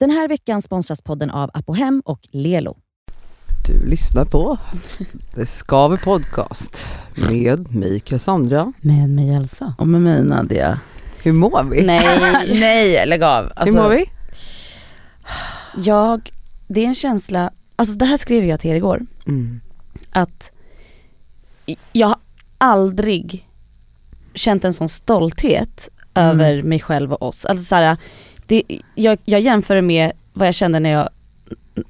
Den här veckan sponsras podden av Apohem och Lelo. Du lyssnar på Det Skaver Podcast med mig Cassandra. Med mig Elsa. Och med mig Nadia. Hur mår vi? Nej, Nej, lägg av. Alltså, Hur mår vi? jag, det är en känsla, alltså det här skrev jag till er igår, Mm. att jag har aldrig känt en sån stolthet Mm. över mig själv och oss. Alltså så här, det, jag, jag jämför det med vad jag kände när jag,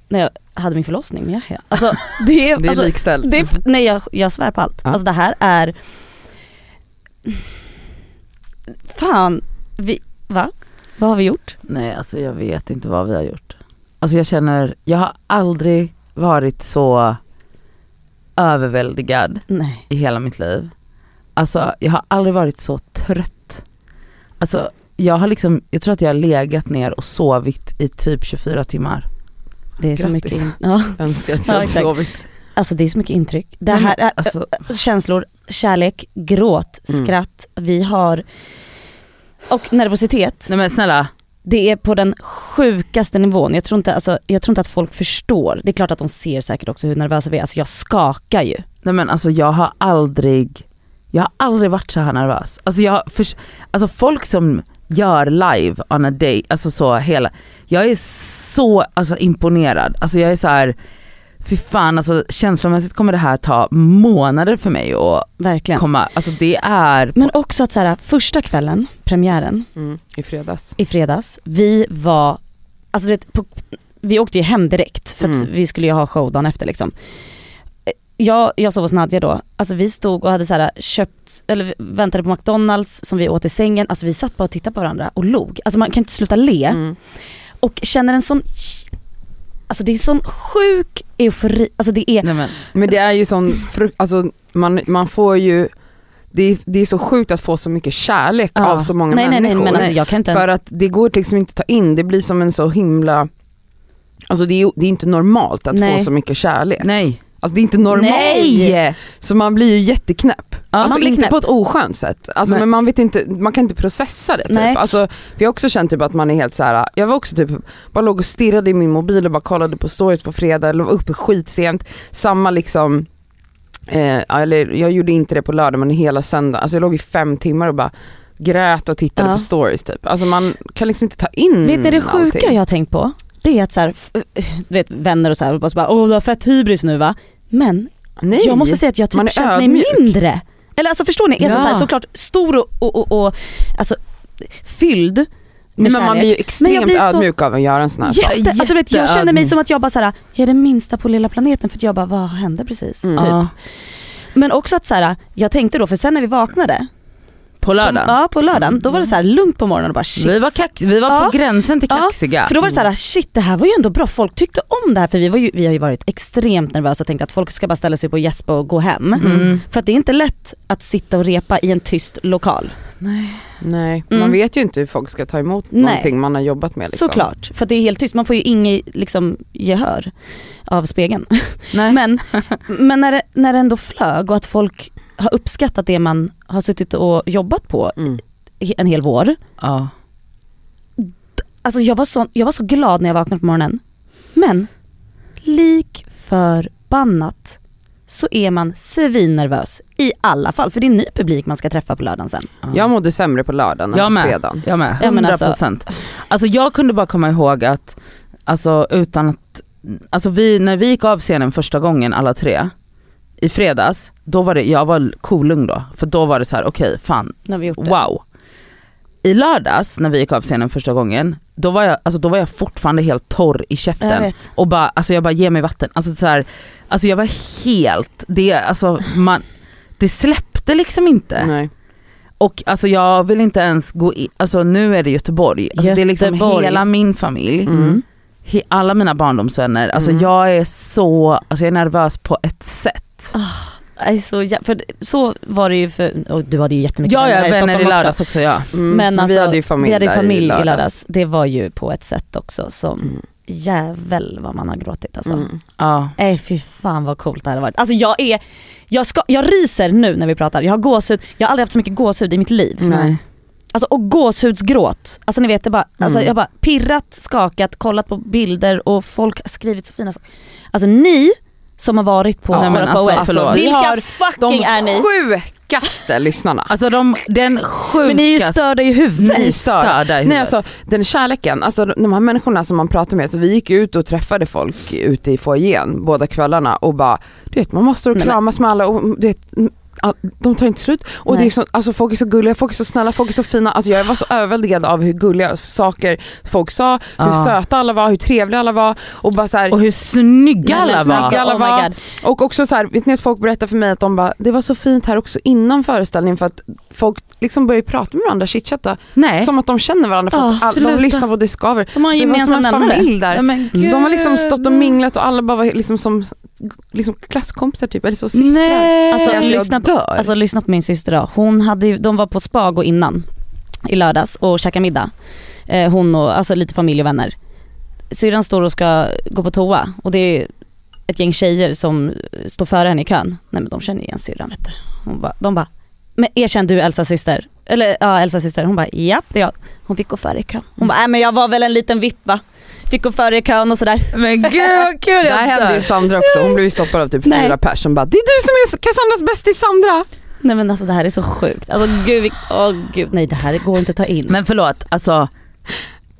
när jag hade min förlossning med Yahya. Alltså det är, Det är alltså, likställt. det nej jag, jag svär på allt. Ja. Alltså det här är Fan, vi, va? Vad har vi gjort? Nej alltså jag vet inte vad vi har gjort. Alltså jag känner, jag har aldrig varit så överväldigad Nej. i hela mitt liv. Alltså jag har aldrig varit så trött. Alltså jag har liksom, jag tror att jag har legat ner och sovit i typ 24 timmar. Det är så Grattis. mycket, in, ja, Önskar att Ja, jag exakt. sovit. alltså det är så mycket intryck. Det här men är alltså, känslor, kärlek, gråt, Mm. skratt, vi har och nervositet. nej men snälla, Det är på den sjukaste nivån. Jag tror, inte, alltså, jag tror inte att folk förstår. Det är klart att de ser säkert också hur nervösa vi är. Alltså jag skakar ju. nej men alltså jag har aldrig, jag har aldrig varit så här nervös. Alltså jag för, alltså folk som gör live on a day, alltså så hela, jag är så alltså, imponerad. Alltså jag är så här, fy fan alltså känslomässigt kommer det här ta månader för mig att Verkligen. komma, alltså det är, Men också att så här, första kvällen, premiären, Mm. I fredags. i fredags, vi var, alltså du vet, på, vi åkte ju hem direkt för att Mm. vi skulle ju ha show dagen efter liksom. Jag, jag sov hos Nadja då, alltså vi stod och hade så här, köpt, eller väntade på McDonalds som vi åt i sängen, alltså vi satt bara och tittade på varandra och log. Alltså man kan inte sluta le Mm. och känner en sån, alltså det är sån sjuk eufori, alltså det är, nej men, Men det är ju sån, fru- alltså man, man får ju, det är, det är så sjukt att få så mycket kärlek Ja. av så många nej, nej, människor. nej men alltså jag kan inte ens, För att det går liksom inte att ta in, det blir som en så himla, alltså det är, det är inte normalt att Nej. få så mycket kärlek. nej. Alltså det är inte normalt. Nej! Så man blir ju jätteknäpp. Ja, alltså inte knäpp. på ett oskönt sätt. Alltså Nej. men man vet inte, man kan inte processa det typ. Nej. Alltså, vi har också känt typ att man är helt så här. jag var också typ, bara låg och stirrade i min mobil och bara kollade på stories på fredag, eller var uppe skitsent. Samma liksom, eh, eller jag gjorde inte det på lördag men hela söndag, alltså jag låg i fem timmar och bara grät och tittade Ja. på stories typ. Alltså man kan liksom inte ta in Vet ni det sjuka allting. jag har tänkt på? Det är att så här, du vet vänner och så här, och bara, så bara åh du har fett hybris nu va? Men Nej. jag måste säga att jag typ känt mig mindre. Eller alltså förstår ni? Jag är så, Ja. så här, såklart stor och, och, och, och alltså, fylld men man blir ju extremt blir så- ödmjuk av att göra en sån här sak. Jätte, alltså, vet, jag känner mig som att jag bara såhär, jag är den minsta på lilla planeten för att jag bara, vad hände precis? Mm. Typ. Ja, Men också att så här, jag tänkte då, för sen när vi vaknade, på lördagen. ja på lördagen, då var det så här lugnt på morgonen och bara shit. Vi var, kax, vi var Ja. på gränsen till Ja, kaxiga. För då var det så här, shit det här var ju ändå bra, folk tyckte om det här för vi, var ju, vi har ju varit extremt nervösa och tänkt att folk ska bara ställa sig upp och gäspa och gå hem. Mm. För att det är inte lätt att sitta och repa i en tyst lokal. Nej, Mm. man vet ju inte hur folk ska ta emot Nej. någonting man har jobbat med. Liksom. Såklart, för det är helt tyst, man får ju inget liksom, gehör av spegeln. Nej. Men, men när, det, när det ändå flög och att folk har uppskattat det man har suttit och jobbat på Mm. en hel vår. ja. Alltså jag var, så, jag var så glad när jag vaknade på morgonen. Men lik förbannat så är man svinnervös i alla fall. För det är en ny publik man ska träffa på lördagen sen. ja. Jag mådde sämre på lördagen än Jag på med. fredagen. Jag med, Ja, men 100%. alltså- procent. Alltså jag kunde bara komma ihåg att, alltså utan att, alltså vi, när vi gick av scenen första gången alla tre, i fredags, då var det, jag var kolugn då, för då var det så här: okej fan, Nu har vi gjort det. wow. I lördags när vi gick av scenen första gången, då var jag, alltså då var jag fortfarande helt torr i käften. Och bara, alltså jag bara ge mig vatten. Alltså så här, alltså jag var helt, det, alltså man, det släppte liksom inte. Nej. Och alltså jag vill inte ens gå in, alltså nu är det Göteborg, alltså det är liksom Göteborg. hela min familj, Mm. he, alla mina barndomsvänner, alltså Mm. jag är så, alltså jag är nervös på ett sätt. Nej, så, jä- för så var det ju för, och du hade ju jättemycket Ja, vänner här ja vänner i Stockholm också. lördags också ja. Mm. Men alltså, vi hade ju familj, vi hade ju där familj i lördags. Det var ju på ett sätt också som, Mm. jävel vad man har gråtit alltså. Mm. ja. Nej fy fan vad coolt det hade varit. Alltså jag är, jag, ska, jag ryser nu när vi pratar, jag har gåshud, jag har aldrig haft så mycket gåshud i mitt liv. Mm. Nej. Alltså och gåshudsgråt. Alltså ni vet det bara, alltså Mm. jag bara pirrat, skakat, kollat på bilder och folk har skrivit så fina saker. Alltså ni som har varit på Ja, men alltså, förlåt. Vi vilka har fucking är ni? sjukaste lyssnarna. Alltså de, den sjukaste... Men ni är ju störda i huvudet. Ni är störda. i Nej huvudet. alltså den kärleken, alltså de här människorna som man pratar med, alltså, vi gick ut och träffade folk ute i foajén båda kvällarna och bara, du vet man måste och Nej, kramas med alla och du vet, de tar inte slut. Och Nej. det är så, alltså folk är så gulliga, folk är så snälla, folk är så fina. Alltså jag var så överväldigad av hur gulliga saker folk sa, hur Ja. söta alla var, hur trevliga alla var och bara så här, Och hur snygga alla var. snygga alla oh var. God. Och också så här, vet ni att folk berättar för mig att de bara, det var så fint här också innan föreställningen för att folk liksom börjar prata med varandra, chitchatta. Som att de känner varandra för Ah, att all, de lyssnar på Discover. De har en gemensam en nämnare. familj där. Ja, de har liksom stått och minglat och alla bara var liksom som liksom klasskompisar typ, eller så systrar. Nej. Alltså, Alltså, lyssna på-. Alltså lyssna på min syster då. Hon hade de var på Spago innan i lördags och käkade middag. Eh, hon och, alltså lite familj och vänner. Syrran står och ska gå på toa och det är ett gäng tjejer som står före henne i kön. Nej men de känner igen syrran vet du. Hon bara, de bara, men erkänn du Elsas syster? Eller ja Elsas syster. Hon bara, ja det är jag. Hon fick gå före i kön. Hon bara, nej men jag var väl en liten vipp va? Fick gå före i kön och sådär. Men gud vad kul Där jag hände ju Sandra också, hon blev ju stoppad av typ Nej. fyra pers som bara det är du som är Cassandras bästis Sandra. Nej men alltså det här är så sjukt. Alltså gud, vi- åh gud nej det här går inte att ta in. Men förlåt, alltså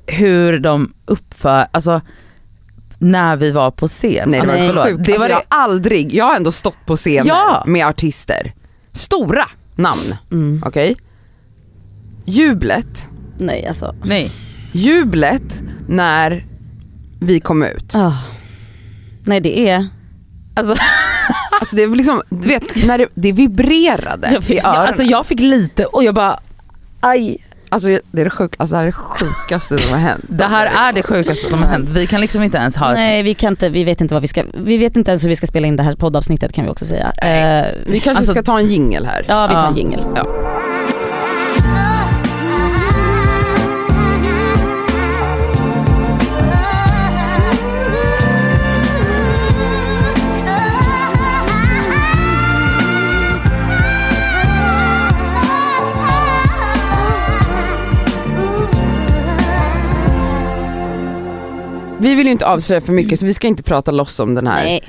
hur de uppför, alltså när vi var på scen. Nej det alltså, var förlåt. Det alltså, var jag det, har aldrig, jag har ändå stått på scener Ja. med artister. Stora namn, Mm. okej? Jublet, Nej alltså. nej. jublet när vi kom ut. Ah. Nej det är, Alltså, Alltså det är liksom, du vet när det, det vibrerade Jag vet. i öronen. alltså jag fick lite och jag bara aj. Alltså det är det, sjuk, alltså det här är det sjukaste som har hänt. Det här är det sjukaste som har hänt. Vi kan liksom inte ens ha nej vi kan inte, vi vet inte vad vi ska, vi vet inte ens hur vi ska spela in det här poddavsnittet kan vi också säga. Nej. Eh, Vi kanske Alltså- ska ta en jingel här. ja vi tar en Ja. Vi vill ju inte avslöja för mycket så vi ska inte prata loss om den här, Nej.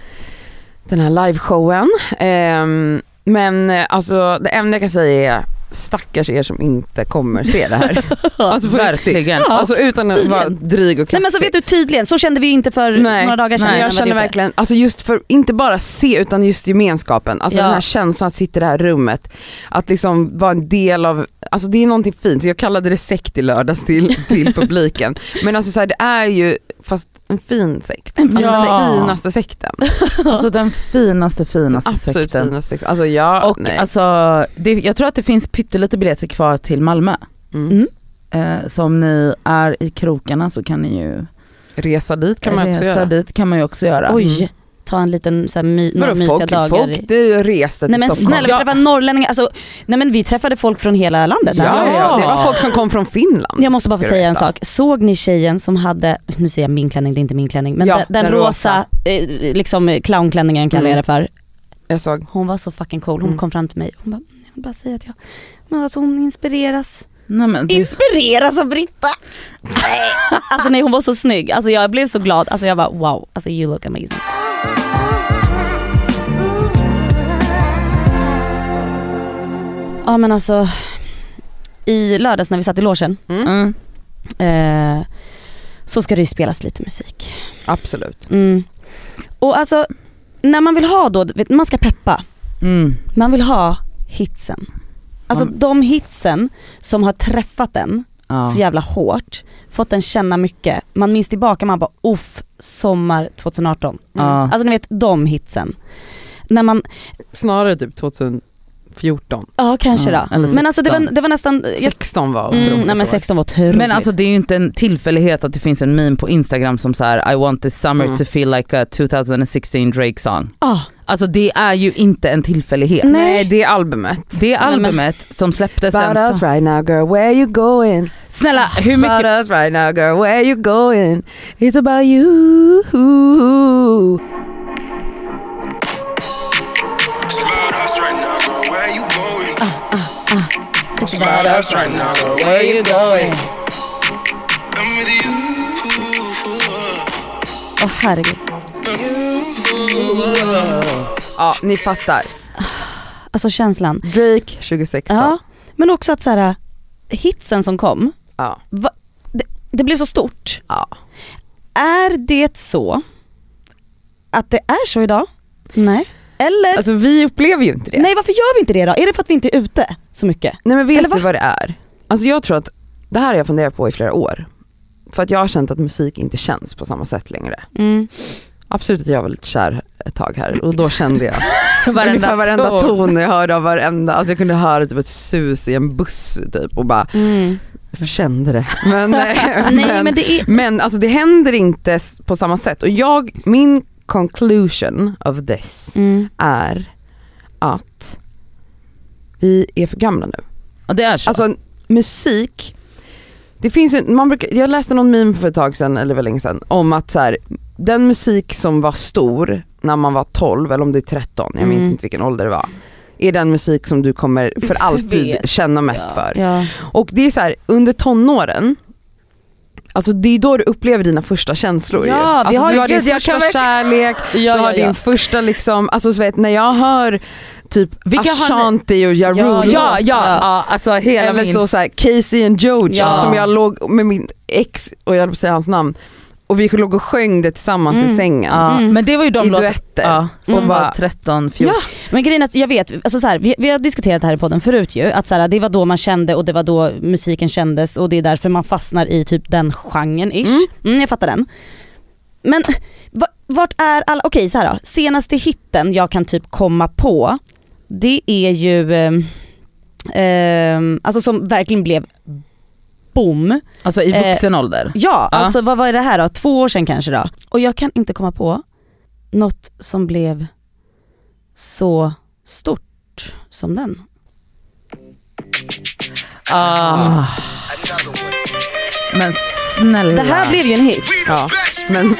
den här liveshowen. Ehm, men eh, alltså det enda jag kan säga är stackars er som inte kommer se det här. alltså på riktigt. verkligen. Alltså utan att vara dryg och Nej men så kaxig. vet du tydligen, så kände vi inte för Nej. några dagar sedan. Nej, jag känner gjort verkligen, alltså just för, inte bara se utan just gemenskapen. Alltså Ja. den här känslan att sitta i det här rummet. Att liksom vara en del av, alltså det är någonting fint. Jag kallade det sekt i lördags till, till publiken. Men alltså så här, det är ju, fast en fin sekt. Alltså Ja. den finaste sekten. Alltså den finaste finaste Absolut sekten. finaste sekten. Alltså jag, Och nej. alltså, det, jag tror att det finns pyttelite biljetter kvar till Malmö. Mm. Mm. Eh, så om ni är i krokarna så kan ni ju Resa dit kan man också resa göra. dit kan man ju också göra. Oj, ta en liten så här, my, några Vadå mysiga folk, dagar. folk det reste till Nej men Stockholm. snälla vi Ja. träffade norrlänningar, alltså, nej men vi träffade folk från hela landet. Ja, ja, ja, det var folk som kom från Finland. Jag måste bara få du säga en sak. Såg ni tjejen som hade, nu säger jag min klänning, det är inte min klänning, men Ja, den, den, den rosa, eh, liksom clownklänningen kallar jag Mm. det för. Jag såg. Hon var så fucking cool, hon Mm. kom fram till mig hon bara, jag vill bara säga att jag, men alltså hon inspireras. Nej, men Inspireras av Britta! alltså nej hon var så snygg, alltså jag blev så glad, alltså jag bara wow, alltså you look amazing. Ja men alltså, i lördags när vi satt i logen mm. eh, så ska det ju spelas lite musik. Absolut. Mm. Och alltså när man vill ha då, vet, man ska peppa, Mm. man vill ha hitsen. Alltså Mm. de hitsen som har träffat en Ja. så jävla hårt, fått en känna mycket. Man minns tillbaka, man bara uff, sommar 2018. Ja. Alltså ni vet de hitsen. När man, Snarare typ 2014. ja kanske Ja, då. eller Men alltså det var, 16. det var nästan, jag, 16 var otroligt. mm, nej men 16 var otroligt. Men alltså det är ju inte en tillfällighet att det finns en meme på Instagram som så här: I want this summer Mm. to feel like a 2016 Drake song. ah, Alltså det är ju inte en tillfällighet. Nej. Nej det är albumet. Det Nej, men- albumet som släpptes About en us right now girl, where you going? Snälla hur mycket... About us right now girl, where you going? It's about you. It's about us right now, but where you going? I'm with you. Åh herregud. Ja, ni fattar. Alltså känslan. Drake 2016. Ja, men också att så här, hitsen som kom, Ja. va, det, det blev så stort. ja. Är det så att det är så idag? Nej. Eller, Alltså vi upplever ju inte det. nej varför gör vi inte det då? Är det för att vi inte är ute så mycket? Nej men vet Eller du va? vad det är? Alltså jag tror att, det här har jag funderat på i flera år. För att jag har känt att musik inte känns på samma sätt längre. Mm. Absolut att jag var lite kär ett tag här och då kände jag Varenda ungefär varenda ton. ton jag hörde av varenda, alltså jag kunde höra typ ett sus i en buss typ och bara Mm. jag kände det. Men, eh, Nej men det är, men alltså det händer inte på samma sätt och jag, min conclusion of this mm. är att vi är för gamla nu. Och det är så. Alltså musik, det finns ju, man brukar, jag läste någon meme för ett tag sedan, eller väl länge sedan, om att så här, den musik som var stor när man var 12 eller om det är 13, jag minns Mm. inte vilken ålder det var, är den musik som du kommer för alltid känna mest Ja. för. ja. Och det är så här, under tonåren, Alltså det är då du upplever dina första känslor ju. Ja, vi alltså, har- du har din gud, första verkligen- kärlek, Ja, du har din första liksom, alltså så vet, när jag hör typ Vilka Ashanti och Ja Ja, ja, ja, alltså hela eller min... så, så här, Casey and Jojo som jag låg med min ex, och jag höll på att säga hans namn, och vi låg och sjöng det tillsammans i Mm. sängen. ja, Mm. Men det var ju de I duetter. ja, som Mm. var Bara- 13, 14. Ja. Men grejen är att jag vet, alltså så här, vi, vi har diskuterat det här i podden förut ju, att så här, det var då man kände och det var då musiken kändes och det är därför man fastnar i typ den genren ish. Mm. Mm, jag fattar den. Men va, vart är alla, okej så här då, senaste hitten jag kan typ komma på, det är ju, ehm, alltså som verkligen blev boom. Alltså i Eh, vuxen ålder. Ja, Ja. alltså vad var det här då? Två år sedan kanske då. Och jag kan inte komma på något som blev så stort som den. Ah. Men snälla. Det här blev ju en hit. Ja, men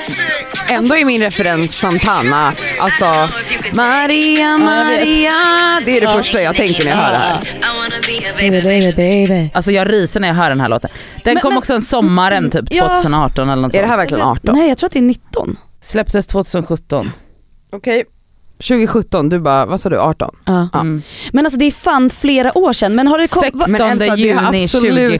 ändå är min referens Santana, alltså Maria, Maria, det är det första jag tänker när jag hör det här. Baby, baby, baby. Alltså jag ryser när jag hör den här låten. Den Men- kom men- också en sommaren typ Ja. 2018 eller något Är det sånt. här verkligen 18? Nej jag tror att det är 19. Släpptes 2017. Okej, 2017, du bara, vad sa du, 18? Ja. Ja. Mm. Men alltså det är fan flera år sedan. Men har det kommit... 16 Men Elsa, juni absolut,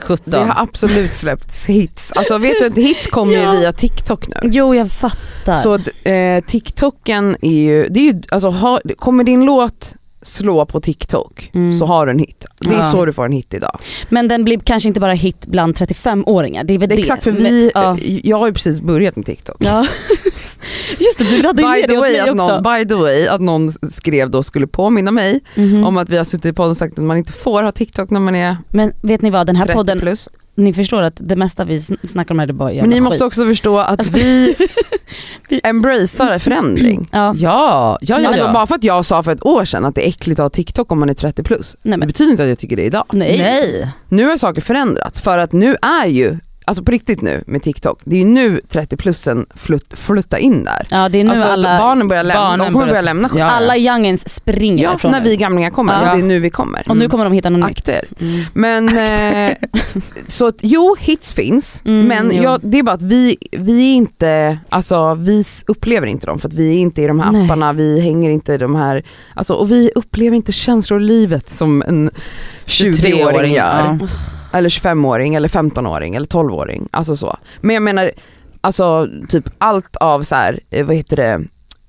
2017. det har absolut släppts hits. Alltså vet du att hits kommer Ja. ju via TikTok nu. Jo jag fattar. Så eh, TikToken är ju, det är ju, alltså har, kommer din låt slå på TikTok Mm. så har du en hit. Det är Ja. så du får en hit idag. Men den blir kanske inte bara hit bland 35-åringar. Det är väl Det exakt för Men- vi, ja. jag har ju precis börjat med TikTok. ja. Just det, du ju By the, det åt mig också. någon, by the way, att någon skrev då skulle påminna mig Mhm. om att vi har suttit i podden och sagt att man inte får ha TikTok när man är Men vet ni vad, den här 30 podden, plus. Ni förstår att det mesta vi sn- snackar om här det är bara Men jävla ni måste skit. också förstå att Alltså- vi Vi- embracear förändring. Ja. Ja, ja, ja. Alltså ja. bara för att jag sa för ett år sedan att det är äckligt att ha TikTok om man är 30 plus. Nej Det men, betyder inte att jag tycker det idag. nej. Nej. Nu har saker förändrats för att nu är ju, alltså på riktigt nu med TikTok, det är ju nu 30-plussen flut, fluttar in där. Ja det är nu alltså alla, barnen börjar lämna, barnen de kommer börjar- börja lämna skit. Ja, alla youngins springer Ja, när vi gamlingar kommer Ja. och det är nu vi kommer. Och nu kommer de hitta något Akter. nytt. Mm. Men eh, så att, jo hits finns Mm, men jag, det är bara att vi, vi är inte, alltså vi upplever inte dem för att vi är inte i de här Nej. apparna, vi hänger inte i de här, alltså och vi upplever inte känslor i livet som en 20-åring gör. Ja. Eller 25-åring eller 15-åring eller 12-åring, alltså så. Men jag menar, alltså typ allt av så här, eh, vad heter det,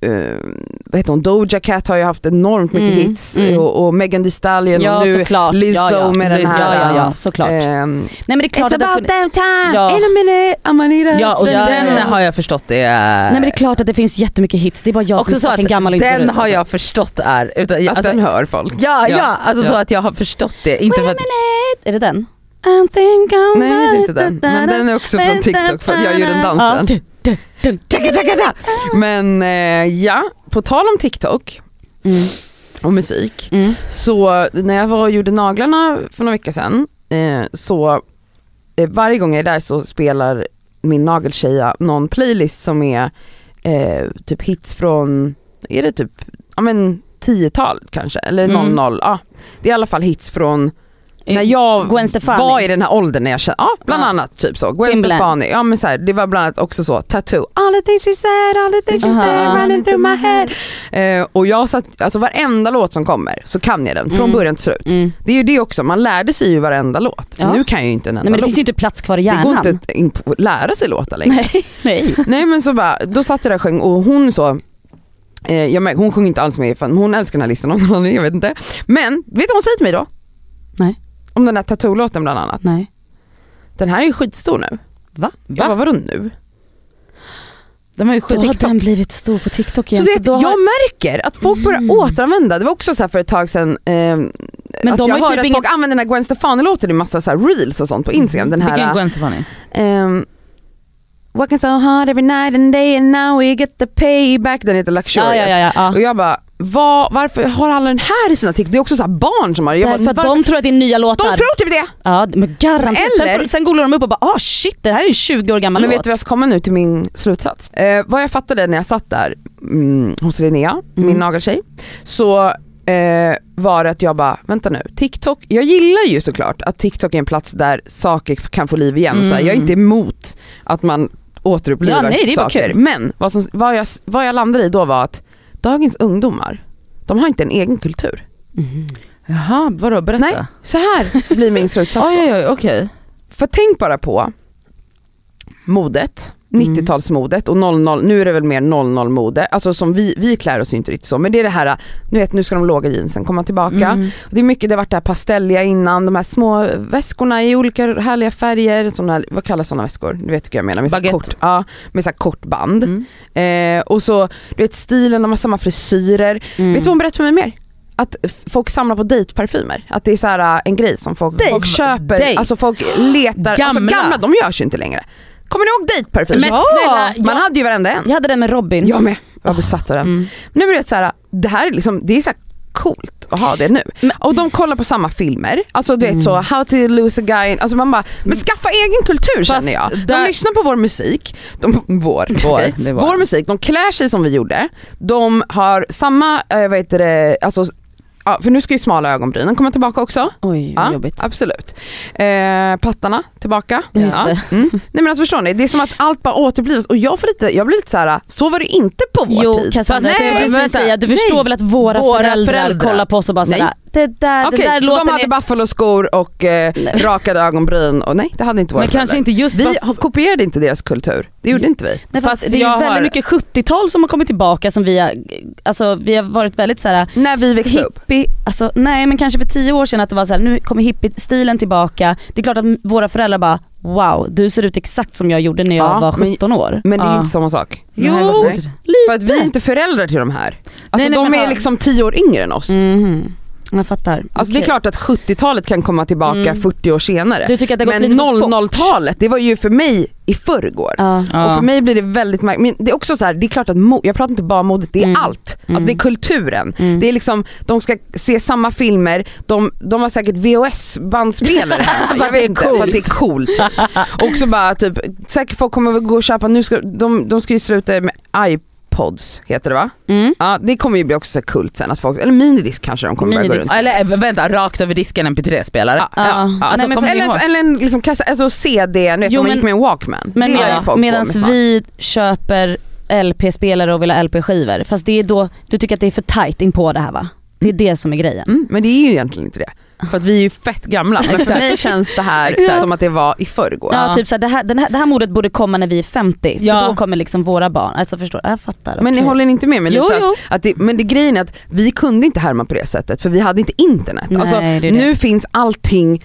eh, vad heter hon, Doja Cat har ju haft enormt mycket Mm, hits mm. och, och Megan Thee Stallion Ja och nu såklart. Lizzo ja, ja. med den här, Ja ja, ja såklart. ehm, Nej men det är klart It's att about damn time, Ja. in a minute, I'm gonna Ja och den ja. har jag förstått det är... Nej men det är klart att det finns jättemycket hits, det är bara jag också som så är att fucking gammal och den har alltså. jag förstått är, utan, att alltså, den hör folk. ja, ja, alltså så att jag har förstått det. Inte för att, Är det den? I think I'm Nej det är inte den, men den är också från TikTok för jag gjorde en dans till den. Men ja, på tal om TikTok Mm. och musik, Mm. så när jag var och gjorde naglarna för några veckor sedan, eh, så eh, varje gång jag är där så spelar min nageltjeja någon playlist som är eh, typ hits från, är det typ, ja men 10-tal kanske, eller Mm. 00, ja. Det är i alla fall hits från när jag Gwen Stefani. var i den här åldern när jag kände, ja bland Ja. annat typ så. Gwen Timbaland. Stefani, ja men så här, det var bland annat också så, tattoo. All the things you said, all the things you Aha. said running through my head. Eh, och jag satt, alltså varenda låt som kommer så kan jag den från Mm. början till slut. Mm. Det är ju det också, man lärde sig ju varenda låt. Ja. Nu kan jag ju inte en enda Nej men det låt. finns ju inte plats kvar i det går hjärnan. inte att lära sig låtar längre. Nej, nej. Nej men så bara, då satt jag där och sjöng och hon så eh, jag märker, hon sjunger inte alls med hon älskar den här listan av någon anledning, jag vet inte. Men, vet du vad hon säger till mig då? Nej. Om den här tattoo-låten bland annat. nej. Den här är ju skitstor nu. Va? Jag bara, vadå nu? De har ju Då har den blivit stor på TikTok Så igen. det, Så då jag har... märker att folk börjar Mm. återanvända, det var också så här för ett tag sedan eh, Men att de jag hörde typ att ingen... folk använder den här Gwen Stefani-låten i massa så här reels och sånt på Instagram. Den Vilken här, Gwen Stefani? ehm, Working so hard every night and day and now we get the payback, den heter Luxurious. Ja, ja, ja. Och jag bara, vad, varför har alla den här i sina TikTok? Det är också så här barn som har det. Bara, att varför? de tror att det är nya låtar. de tror typ det! Ja men garanterat. Eller- Sen, sen googlar de upp och bara ah shit det här är en 20 år gammal Men låt. vet du vad jag ska komma nu till min slutsats? Eh, vad jag fattade när jag satt där mm, hos Linnea, min Mm. nageltjej, så eh, var det att jag bara, vänta nu, TikTok, jag gillar ju såklart att TikTok är en plats där saker kan få liv igen. Så här, jag är Mm. inte emot att man återupplivar Ja, nej, det är bara saker. Men vad, som, vad, jag, vad jag landade i då var att dagens ungdomar, de har inte en egen kultur. Mhm. Jaha, vadå berätta? Nej, så här blir min slutsats. Oj oj oj okej. För tänk bara på modet, Mm. 90-talsmodet och 00, nu är det väl mer 00-mode, alltså som vi, vi klär oss ju inte riktigt så, men det är det här, nu vet nu ska de låga jeansen komma tillbaka. Mm. Det är mycket, det har varit det här pastelliga innan, de här små väskorna i olika härliga färger, såna här, vad kallas sådana väskor? Du vet vilka jag menar, med så Baguette. kort, ja, med så här kort band. Mm. Eh, och så, du vet stilen, de har samma frisyrer. Mm. Vet du vad hon berättade för mig mer? Att folk samlar på dejtparfymer, att det är så här äh, en grej som folk, folk köper, Date? alltså folk letar, alltså Gamla. gamla de görs ju inte längre. Kommer ni ihåg dejtparfym? Men snälla, Man hade ju varenda en. Jag hade den med Robin. Jag med, jag var besatt av den. Mm. Men du vet så här, det här är liksom, det är så här coolt att ha det nu. Och de kollar på samma filmer, alltså du Mm. vet så how to lose a guy, alltså man bara, men skaffa egen kultur känner jag. De där- lyssnar på vår musik, de, vår, Vår, okej. det är vår. musik, de klär sig som vi gjorde, de har samma, äh, vad heter det, alltså Ja, för nu ska ju smala ögonbrynen komma tillbaka också. Oj vad Ja, jobbigt. absolut. Eh, pattarna tillbaka. Just ja. det. Mm. Nej men alltså förstår ni, det är som att allt bara återupplivas och jag, får lite, jag blir lite så här: så var det inte på vår Jo tid. Cassandra, Fast jag nej, precis vänta. säga, du Nej. förstår väl att våra, Våra föräldrar, föräldrar. kollar på oss och bara Nej. sådär, det där, Okej, det där så låten de hade är... buffaloskor och eh, Nej. rakade ögonbryn och nej det hade inte våra Men kanske föräldrar. inte just Vi buff- har- kopierade inte deras kultur, det gjorde inte vi. Nej, fast Fast det är jag ju väldigt har- mycket 70-tal som har kommit tillbaka som vi har, alltså vi har varit väldigt såhär När vi växte upp. hippie, alltså nej men kanske för tio år sedan att det var såhär, nu kommer hippie-stilen tillbaka. Det är klart att våra föräldrar bara wow du ser ut exakt som jag gjorde när jag Ja, var men- 17 år. Men det är Ja. inte samma sak. Jo, Nej, inte? För att vi är inte föräldrar till de här. Alltså Nej, nej, de är liksom tio år yngre än oss. Mhm. Jag fattar. Alltså det är klart att 70-talet kan komma tillbaka Mm. 40 år senare. Men lite för fort? 00-talet, det var ju för mig i förrgår. Ja. Och för mig blir det väldigt märkligt, men det är också så här, det är klart att mo- jag pratar inte bara om modet, det är Mm. allt. Mm. Alltså det är kulturen. Mm. Det är liksom, de ska se samma filmer, de, de har säkert VHS-bandspelare För jag att det vet är inte, för att det är coolt. Och så bara typ, säkert folk kommer väl gå och köpa, nu ska, de, de ska ju sluta med iPods, heter det va? Mm. Ja det kommer ju bli också så kult sen, att folk, eller minidisk kanske de kommer börja gå runt. Eller vänta, rakt över disken MP3-spelare. Ja, ja, Ja. ja. Nej, Alltså? Eller, eller en liksom kassa, alltså CD, nu vet Jo, man men- gick med en Walkman. Men på medan med fan. vi köper LP-spelare och vill ha LP-skivor, fast det är då, du tycker att det är för tight in på det här va? Det är det som är grejen. Mm, men det är ju egentligen inte det. För att vi är ju fett gamla. Men för mig känns det här Exakt. som att det var i förrgår. Ja, Ja. typ såhär, det, här, den här, det här modet borde komma när vi är 50, för Ja. då kommer liksom våra barn, alltså förstår jag fattar. Men ni håller inte med mig Jo, lite? jo. Att, att det, men det grejen är att vi kunde inte härma på det sättet för vi hade inte internet. Nej, alltså, det är det. nu finns allting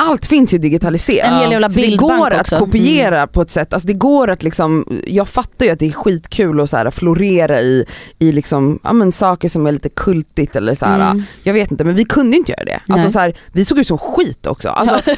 allt finns ju digitaliserat. En hel jävla Så det går att också. Mm. kopiera på ett sätt, alltså det går att liksom, jag fattar ju att det är skitkul att så här florera i, i liksom, ja, men saker som är lite kultigt eller så här. Mm. jag vet inte men vi kunde inte göra det. Alltså så här, vi såg ut som skit också. Alltså,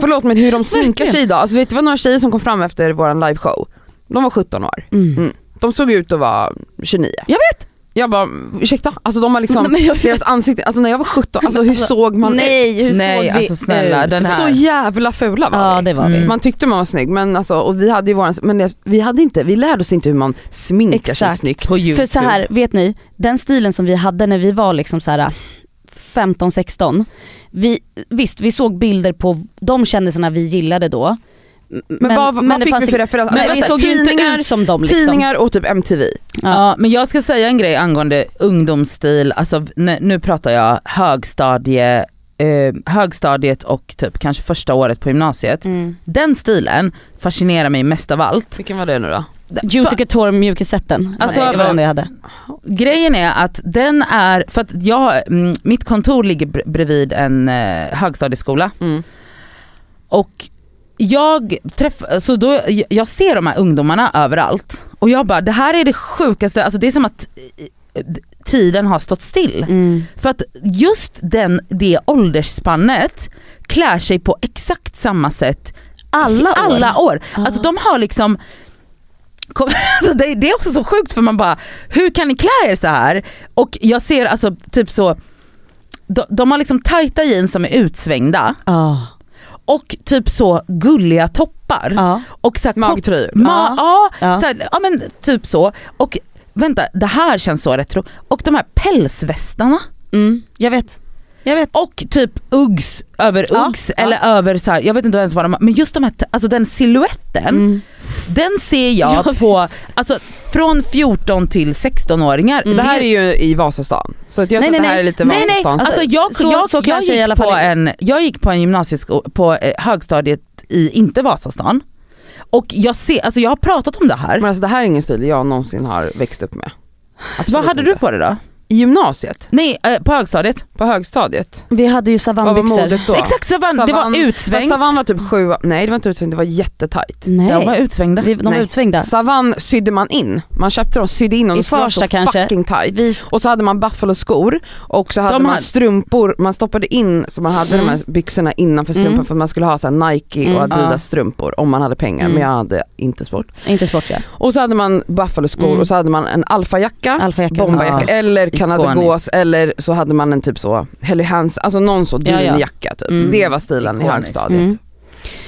förlåt men hur de sminkar sig idag, alltså vet du vad några tjejer som kom fram efter våran liveshow? De var 17 år. Mm. Mm. De såg ut att vara 29. Jag vet! Jag bara, ursäkta? Alltså de har liksom, Nej, jag deras ansikte, alltså när jag var 17, alltså hur Alltså, såg man Nej, hur Nej, såg vi alltså snälla, ut? den här- Så jävla fula var Ja vi. det var vi. Mm. Man tyckte man var snygg men alltså, och vi hade ju våran, men det, vi hade inte, vi lärde oss inte hur man sminkar sig Exakt. snyggt. På youtube. För så här, vet ni, den stilen som vi hade när vi var liksom så här 15-16, vi, visst vi såg bilder på de kändisarna vi gillade då. M- Men, vad, vad det fick vi för inte- referens? Men Alltså, vi såg ju inte tidningar, ut som dem liksom. tidningar och typ MTV. Ja. men jag ska säga en grej angående ungdomsstil, alltså nu, pratar jag högstadie, eh, högstadiet och typ kanske första året på gymnasiet. Mm. Den stilen fascinerar mig mest av allt. Vilken var det nu då? Juicy Couture mjukisetten, Alltså, det var den jag hade. Grejen är att den är, för att jag, mm, mitt kontor ligger br- bredvid en eh, högstadieskola Mm. och jag träffar, så då, jag- ser de här ungdomarna överallt och jag bara det här är det sjukaste, alltså det är som att eh, tiden har stått still. Mm. För att just den, det åldersspannet klär sig på exakt samma sätt Alla år. alla år. Alltså Ah. de har liksom alltså, det, är också så sjukt för man bara, hur kan ni klä er så här? Och jag ser alltså typ så, de, de har liksom tajta jeans som är utsvängda Ja. Och typ så gulliga toppar. Ja. Och så här, Magtröjor. Ma- ja, Ja. Så här, ja men typ så. Och vänta, det här känns så retro. Och de här pälsvästarna. Mm. Jag vet. Jag vet. Och typ Uggs över Ja, Uggs ja. eller över så här, jag vet inte ens vad de men just de här, alltså den siluetten, Mm. den ser jag Jag vet. på, alltså från 14 till 16-åringar. Mm. Det här är ju i Vasastan. Så jag Nej, tror att det nej, här är nej. lite Nej nej, Vasastans alltså jag, Så- jag, så jag, kanske i alla gick fall på är. en, jag gick på en gymnasieskola, på eh, högstadiet i inte Vasastan. Och jag ser, alltså jag har pratat om det här. Men alltså det här är ingen stil jag någonsin har växt upp med. Absolut Vad hade inte. du på dig då? I gymnasiet? Nej, eh, på högstadiet. På högstadiet? Vi hade ju Vad var savannbyxor. modet då? Exakt, savann, det var Savann- utsvängt. Savann var typ sju, nej det var inte utsvängt, det var jättetajt. De var Nej, utsvängda. vi, de var Nej. utsvängda. Savann sydde man in, man köpte dem, sydde in dem, I de skulle vara Farsta så kanske. fucking tight. Vi, Och så hade man buffalo-skor och så hade De man har- strumpor, man stoppade in så man hade Mm. de här byxorna innanför strumpan Mm. för att man skulle ha så här Nike Mm. och Adidas Ja. strumpor om man hade pengar Mm. men jag hade inte sport. inte sport ja. Och så hade man buffalo-skor Mm. och så hade man en alfajacka, Alfajacka. bomberjacka Ja. eller kanadagås eller så hade man en typ så Helly Hansen, alltså någon så Ja, ja. dunjacka typ. Mm. Det var stilen i Ikoniskt. högstadiet. Mm.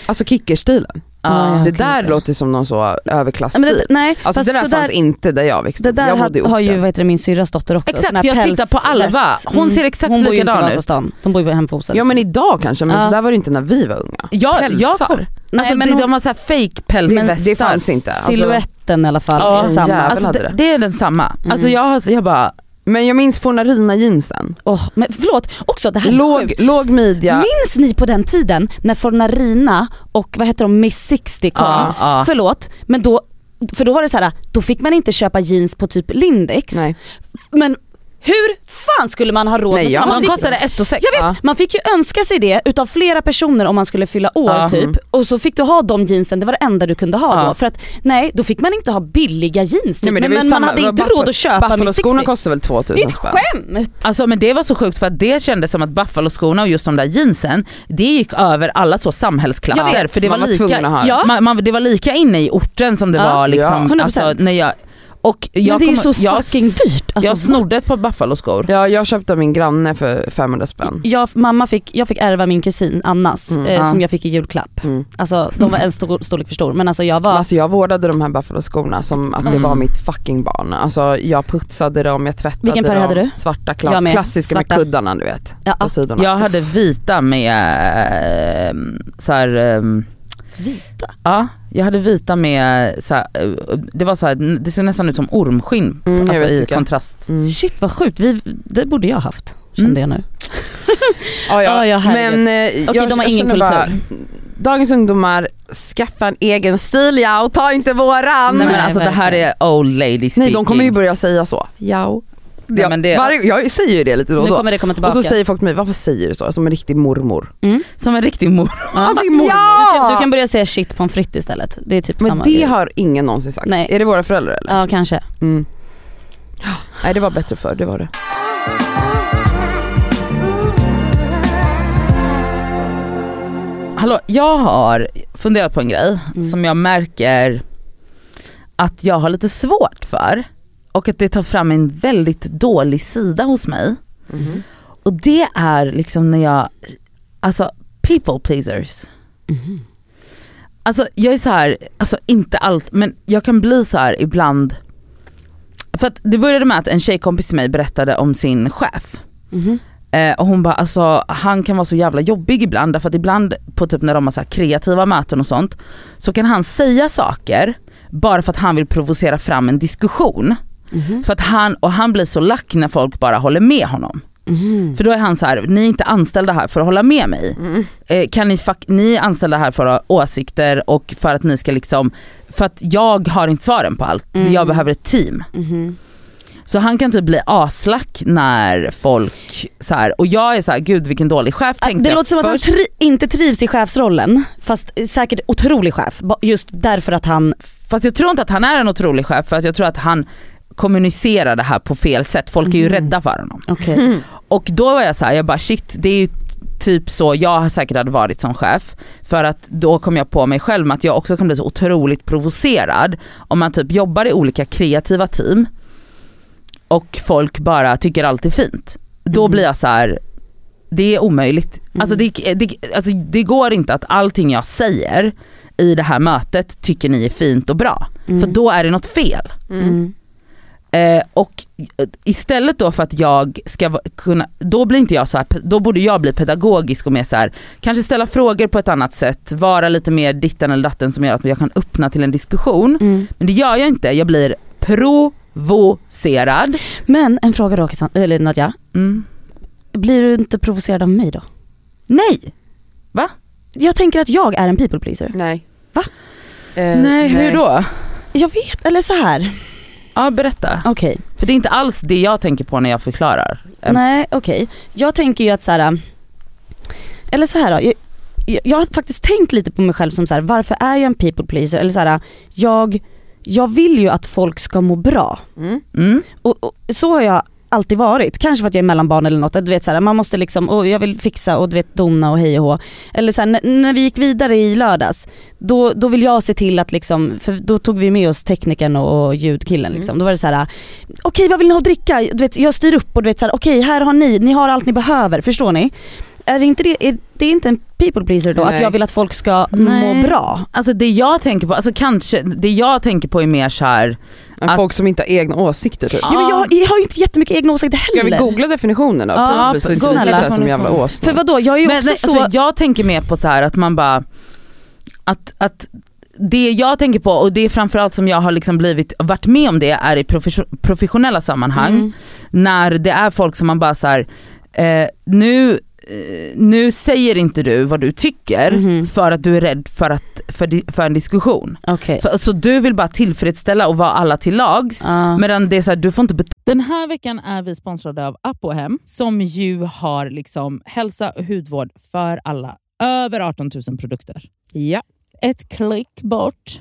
Alltså kickerstilen. Ja, ja. det där okej. låter som någon så Ja, överklassstil. men det, nej, alltså det där så fanns där, inte där jag växte det upp. där jag har, bodde i har ju heter det, min syrras dotter också. Exakt, jag tittar på. Alva. Hon ser exakt Hon i likadan ut. Vasastan. De bor ju hemma på. Ja men idag kanske men Ja. så där var det inte när vi var unga. Ja, jag Pälsar. Nej, alltså, men det, hon- de har så här fake pälsvästar. det fanns inte. Alltså, Siluetten i alla fall Ja, samma. Alltså, det, det. det är den samma. Mm. Alltså jag, har- jag bara, men jag minns Fornarina jeansen. Åh, men förlåt, också det här är Låg, låg midja. Minns ni på den tiden när Fornarina och vad heter de, Miss 60 kom? ja, ja. Förlåt, men då, för då var det så här, då fick man inte köpa jeans på typ Lindex. Nej. Men hur fan skulle man ha råd Nej, med ja, såna? de Man fick- kostade 1 och 6. Jag vet, Ja. man fick ju önska sig det utav flera personer om man skulle fylla år Ja. typ. Mm. Och så fick du ha de jeansen, det var det enda du kunde ha Ja. då. För att nej, då fick man inte ha billiga jeans typ. Nej, men, ju men man hade inte Buffalo- råd att köpa med Buffalo-skorna 60. kostade väl Det är 2000 ett spänn. skämt! Alltså men det var så sjukt för att det kändes som att Buffalo-skorna och just de där jeansen, det gick över alla så samhällsklasser. För det var, man var lika. Ja. man, man, det var lika inne i orten som det Ja. var liksom, Ja. alltså, 100%. när jag, och jag men det är ju så jag, fucking dyrt. Alltså, jag snodde ett par Buffalo-skor. Ja jag köpte min granne för 500 spänn. jag, mamma fick, jag fick ärva min kusin Annas Mm, eh, ja. som jag fick i julklapp. Mm. Alltså de var en stor, storlek för stor men alltså jag var, Alltså jag vårdade de här Buffalo-skorna som att det Mm. var mitt fucking barn. Alltså jag putsade dem, jag tvättade Vilken färg dem. hade du? Svarta, Jag kla- med. klassiska Svarta. med kuddarna du vet. Ja. På sidorna. Jag hade vita med äh, så här, ehm, vita. ja jag hade vita med så här, eh, det var så här, det såg nästan ut som ormskinn Mm, alltså i kontrast. Mm. Shit vad sjukt, vi, det borde jag haft kände jag nu. Ja, ja. Ja, ja. Men eh, Okej, jag, de har jag ingen känner bara, kultur. dagens ungdomar, skaffa en egen stil ja och ta inte våran. Nej men Nej, alltså det här är old lady speaking. Nej de kommer ju börja säga så. Ja. Ja, men det- varje, jag säger ju det lite då och Nu då. kommer det komma Och tillbaka. så säger folk till mig, varför säger du så? Som en riktig mormor. Som en riktig mor. ja. mormor. du, kan, du kan börja säga shit pommes frites istället. Det är typ Men samma det grej. har ingen någonsin sagt. Nej. Är det våra föräldrar eller? Ja kanske. Mm. Nej det var bättre förr, det var det. Hallå, jag har funderat på en grej Mm. som jag märker att jag har lite svårt för och att det tar fram en väldigt dålig sida hos mig. Mhm. Och det är liksom när jag, alltså people pleasers. Alltså jag är så här, alltså inte allt, men jag kan bli så här ibland. För att det började med att en tjejkompis till mig berättade om sin chef. Eh, och hon bara alltså han kan vara så jävla jobbig ibland därför att ibland på typ när de har så här kreativa möten och sånt så kan han säga saker bara för att han vill provocera fram en diskussion. Mhm. För att han, och han blir så lack när folk bara håller med honom. Mhm. För då är han så här: ni är inte anställda här för att hålla med mig. Mm. Eh, kan ni, fuck, ni är anställda här för att ha åsikter och för att ni ska liksom, för att jag har inte svaren på allt, Mm. jag behöver ett team. Mhm. Så han kan typ bli aslack när folk så här, och jag är så här, gud vilken dålig chef tänkte Det jag låter som att han först. tri- inte trivs i chefsrollen, fast säkert otrolig chef. Just därför att han, Fast jag tror inte att han är en otrolig chef för att jag tror att han kommunicerar det här på fel sätt, folk är ju Mhm. rädda för honom. okej. Och då var jag så här, jag bara shit det är ju typ så jag säkert hade varit som chef. För att då kom jag på mig själv att jag också kan bli så otroligt provocerad om man typ jobbar i olika kreativa team och folk bara tycker allt är fint. Då Mhm. blir jag så här. det är omöjligt. Alltså, det, det, alltså det går inte att allting jag säger i det här mötet tycker ni är fint och bra. Mm. För då är det något fel. Mm. Eh, och istället då för att jag ska va- kunna, då blir inte jag så här, då borde jag bli pedagogisk och mer så här, kanske ställa frågor på ett annat sätt, vara lite mer ditten eller datten som gör att jag kan öppna till en diskussion. Mm. Men det gör jag inte, jag blir provocerad. Men en fråga då eller Nadja, Mm. blir du inte provocerad av mig då? Nej! Jag tänker att jag är en people pleaser. Nej. Va? Eh, nej, hur då? Jag vet, eller så här. Ja berätta. okej. För det är inte alls det jag tänker på när jag förklarar. Nej okej. Jag tänker ju att så här. eller så här då. Jag, jag, jag har faktiskt tänkt lite på mig själv som så här, varför är jag en people pleaser? Eller så här, jag, jag vill ju att folk ska må bra. Mm. Mm. Och, och så har jag alltid varit. Kanske för att jag är mellanbarn eller något. Du vet så här, man måste liksom, och jag vill fixa och du vet dona och hej och hå. Eller så här, när, när vi gick vidare i lördags, då, då vill jag se till att liksom, för då tog vi med oss teknikern och, och ljudkillen liksom. Mm. Då var det så här: okej vad vill ni ha att dricka? Du vet, jag styr upp och du vet så här, okej här har ni, ni har allt ni behöver, förstår ni? Är det inte det, är det är inte en people pleaser då? Att Nej. jag vill att folk ska Nej. må bra? Alltså det jag tänker på, alltså kanske, det jag tänker på är mer så här. Att- Folk som inte har egna åsikter typ. Ja. Men jag, jag har ju inte jättemycket egna åsikter Ska heller. vi googla definitionen då? Ja, Precis, snälla. snälla. Det som jävla ås. För vadå, jag är ju Men, också nej, så... alltså, jag tänker mer på så här att man bara, att, att det jag tänker på och det är framförallt som jag har liksom blivit, varit med om det är i profession- professionella sammanhang. Mm. När det är folk som man bara så här, eh, nu, nu säger inte du vad du tycker Mhm. för att du är rädd för, att, för, di- för en diskussion. Okej. För, så du vill bara tillfredsställa och vara alla till lags. Ja. Medan det är så här, du får inte Den här veckan är vi sponsrade av Apohem som ju har liksom hälsa och hudvård för alla. Över 18 000 produkter. Ja. Ett klick bort.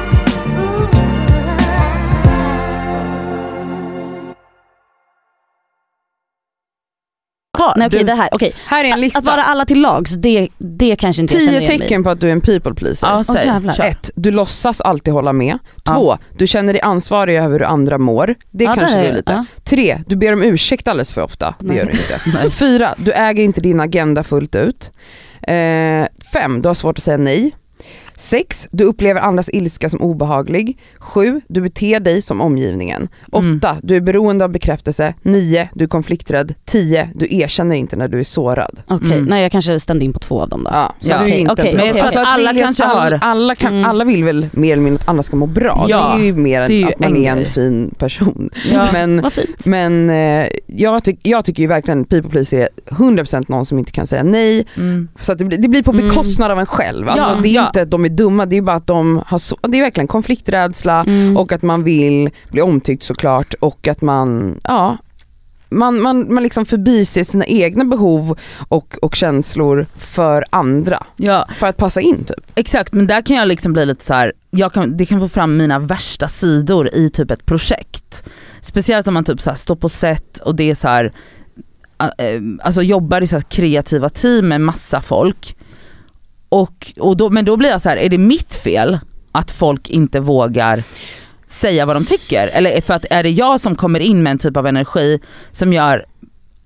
Nej okej Du- det här, okej. Här är en lista. Att vara alla till lags, det, det kanske inte jag Tio igen mig i. tecken på att du är en people pleaser. Ja, säg. Kör. Ett, du låtsas alltid hålla med. Två, du känner dig ansvarig över hur andra mår. Det Ja, kanske du är lite. Tre, du ber om ursäkt alldeles för ofta. Det Nej. gör du inte. Fyra, du äger inte din agenda fullt ut. Eh, fem, du har svårt att säga nej. Sex, du upplever andras ilska som obehaglig. Sju, du beter dig som omgivningen. Mm. Åtta, du är beroende av bekräftelse. Nio, du är konflikträdd. Tio, du erkänner inte när du är sårad. Okej, Mm. nej jag kanske stämde in på två av dem då. Ja, så Ja, du är inte bra. Men jag tror Alltså att vi alla vill- kanske har- alla, kan, Mm. alla vill väl mer eller mindre att andra ska må bra. Ja, det är ju mer än att man en är en fin person. Ja. Men, men eh, jag, tyck, jag tycker ju verkligen people pleaser är 100% någon som inte kan säga nej. Mm. Så att det, blir, det blir på Mm. bekostnad av en själv. Alltså, Ja, det är ja. inte att de är dumma, det är bara att de har så, det är verkligen konflikträdsla Mm. och att man vill bli omtyckt såklart och att man, ja, man, man, man liksom förbiser sina egna behov och, och känslor för andra. Ja, För att passa in typ. exakt men där kan jag liksom bli lite så här. Jag kan, det kan få fram mina värsta sidor i typ ett projekt. Speciellt om man typ så här står på set och det är så här, äh, alltså jobbar i så kreativa team med massa folk. Och, och då, men då blir jag så här, är det mitt fel att folk inte vågar säga vad de tycker? Eller för att är det jag som kommer in med en typ av energi som gör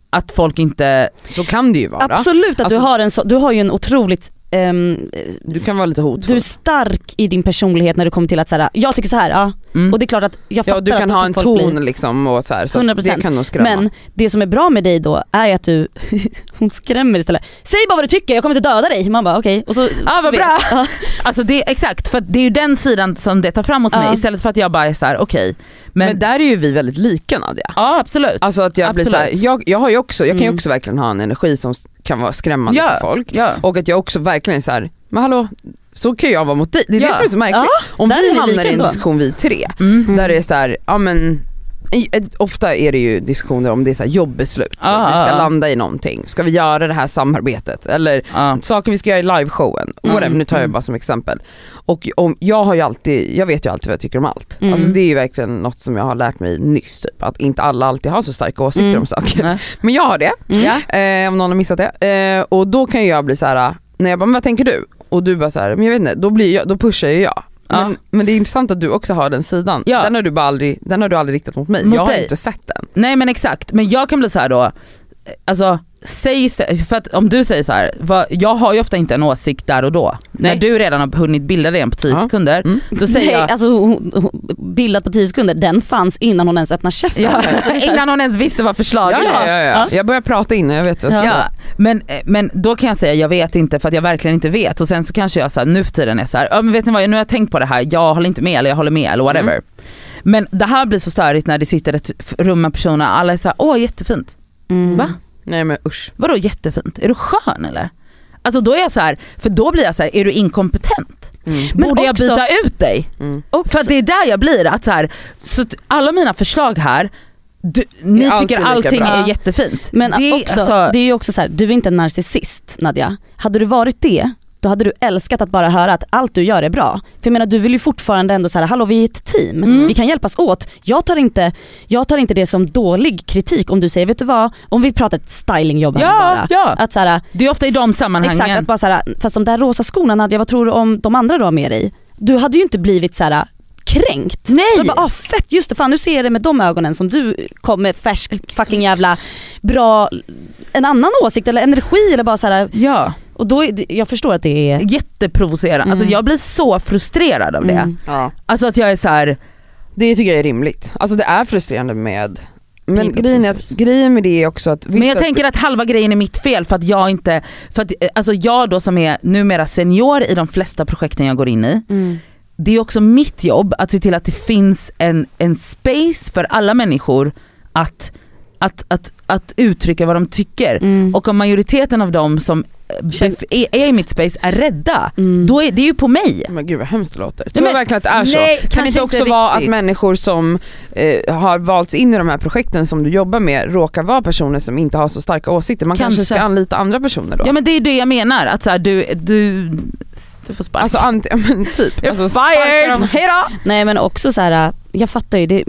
att folk inte, Så kan det ju vara. Absolut att Alltså- du har en så, du har ju en otroligt ehm, Du kan vara lite du är hotfull. stark i din personlighet när det kommer till att säga jag tycker så här, ja. mm, Och det är klart att jag fattar Ja du kan att ha en folk blir- ton liksom och så här, så 100%. det kan nog skrämma. Men det som är bra med dig då är att du, hon skrämmer istället. Säg bara vad du tycker, jag kommer inte döda dig. Man bara okej. Och så, Ja, vad du bra. Alltså det, exakt, för det är ju den sidan som det tar fram hos Ja. mig istället för att jag bara är såhär okej. Men, men, där är ju vi väldigt lika Nadja. ja absolut. Alltså att jag blir så här, Absolut. jag, jag har ju också, jag kan ju Mm. också verkligen ha en energi som kan vara skrämmande Ja. för folk. ja. Och att jag också verkligen är så här, men hallå, så kan jag vara mot dig. Det är Ja. det som är så märkligt. Om vi hamnar i en diskussion vi tre, Mm. där det är så här, ja men Ofta är det ju diskussioner om det är så jobbeslut, så Ah, att vi ah, ska ah. landa i någonting. Ska vi göra det här samarbetet? Eller Ja. saker vi ska göra i liveshowen, whatever, Mm, nu tar jag mm. bara som exempel. Och om, jag har ju alltid, jag vet ju alltid vad jag tycker om allt. Mm. Alltså det är ju verkligen något som jag har lärt mig nyss typ, att inte alla alltid har så starka åsikter Mm. om saker. Nej. Men jag har det, Ja. eh, om någon har missat det. Eh, och då kan jag bli så här, när jag bara, men vad tänker du? Och du bara så här, men jag vet inte, då, blir jag, då pushar ju jag. Ja. Men, men det är intressant att du också har den sidan. Ja. Den, har du bara aldrig, den har du aldrig riktat mot mig. Mot jag har dig. inte sett den. Nej men exakt, men jag kan bli så här då, alltså säg istället, för att om du säger så här, vad, jag har ju ofta inte en åsikt där och då. Nej. När du redan har hunnit bilda dig en på 10 Ja. sekunder, Mm. då säger Nej, jag, alltså hon, hon, bildat på 10 sekunder, den fanns innan hon ens öppnade käften. ja, innan hon ens visste vad förslaget Ja, var. ja, ja, ja. Jag börjar prata innan jag vet vad jag ska Ja, men, eh, men då kan jag säga jag vet inte för att jag verkligen inte vet och sen så kanske jag så här, nu för tiden är så här, men vet ni vad nu har jag tänkt på det här, jag håller inte med eller jag håller med eller whatever. Mm. Men det här blir så störigt när det sitter ett rum med personer, alla är såhär, åh jättefint. Mm. Va? Nej men usch. Vadå jättefint? Är du skön eller? Alltså då är jag så här, för då blir jag så här, är du inkompetent? Mm. Men Borde jag byta ut dig? Mm. För att det är där jag blir, att så här, så alla mina förslag här, du, ni tycker allting bra. är jättefint. Men det, är också, alltså- det är ju också så här, du är inte en narcissist Nadja. Hade du varit det, då hade du älskat att bara höra att allt du gör är bra. För jag menar du vill ju fortfarande ändå så här, hallå vi är ett team, Mm. vi kan hjälpas åt. Jag tar, inte, jag tar inte det som dålig kritik om du säger, vet du vad, om vi pratar ett stylingjobb här ja, bara. ja. Att så här, Det är ofta i de sammanhangen. exakt, att bara så här, fast de där rosa skorna Nadja, vad tror du om de andra du har med dig? Du hade ju inte blivit så här kränkt. Nej! Bara, ah, fett, just det, fan nu ser jag det med de ögonen som du kom med färsk fucking jävla bra, en annan åsikt eller energi eller bara så här. Ja, och då, är jag förstår att det är jätteprovocerande. Alltså Mm. jag blir så frustrerad av det. Mm. Ja. Alltså att jag är så här, Det tycker jag är rimligt. Alltså det är frustrerande med men grejen, är att, grejen med det är också att... men jag att- tänker att halva grejen är mitt fel för att jag inte, för att eh, alltså jag då som är numera senior i de flesta projekten jag går in i, Mm. det är också mitt jobb att se till att det finns en, en space för alla människor att, att, att, att uttrycka vad de tycker. Mm. Och om majoriteten av dem som är, är i mitt space är rädda, Mm. då är det ju på mig. Men gud vad hemskt det låter. Tror men- jag verkligen att det är så? nej, kan det inte också inte vara att människor som eh, har valts in i de här projekten som du jobbar med råkar vara personer som inte har så starka åsikter? Man kanske, Kanske. ska anlita andra personer då? Ja men det är det jag menar, att så här, du, du, du får sparken. Alltså anti, men typ. You're Alltså, fired! dem. Hejdå! Nej men också så här, jag fattar ju det,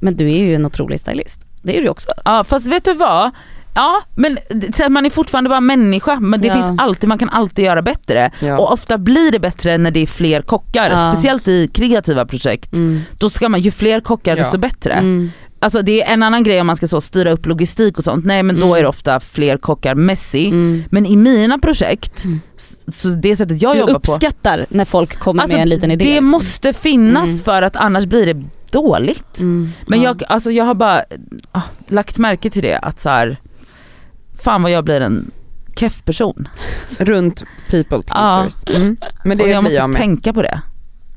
men du är ju en otrolig stylist. Det är du också. Ja fast vet du vad? Ja men så man är fortfarande bara människa men det Ja. finns alltid, man kan alltid göra bättre. Ja. Och ofta blir det bättre när det är fler kockar, Ja. speciellt i kreativa projekt. Mm. Då ska man, ju fler kockar desto bättre. Mm. Alltså det är en annan grej om man ska så styra upp logistik och sånt, nej men då Mm. är det ofta fler kockar messy. Mm. Men i mina projekt, Mm. så det sättet jag Du jobbar på, uppskattar när folk kommer alltså, med en liten idé. det liksom. måste finnas Mm. för att annars blir det dåligt. Mm. Men Ja. jag, alltså jag har bara ah, lagt märke till det att så här, fan vad jag blir en keff person. Runt people pleasers. Mm. Men det och jag måste jag tänka på det.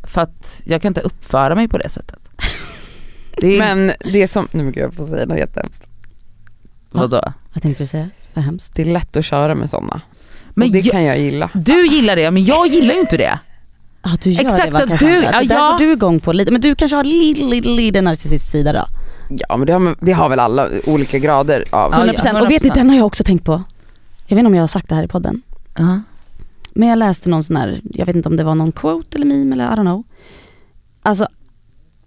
För att jag kan inte uppföra mig på det sättet. Det är, Men det som, nu gud jag får säga något jättehemskt. vadå? Vad tänkte du säga? Vad hemskt. Det är lätt att köra med sådana. Men och det jag, kan jag gilla. du gillar det men jag gillar ju inte det. Ja du gör Exakt, det du- Det ja, där ja. går du igång på lite, men du kanske har lite, lite, lite narcissist sida då? Ja men det har, det har väl alla olika grader av. Ja, 100% och vet ni 100%. den har jag också tänkt på. Jag vet inte om jag har sagt det här i podden. Ja. Men jag läste någon sån här, jag vet inte om det var någon quote eller meme eller I don't know. Alltså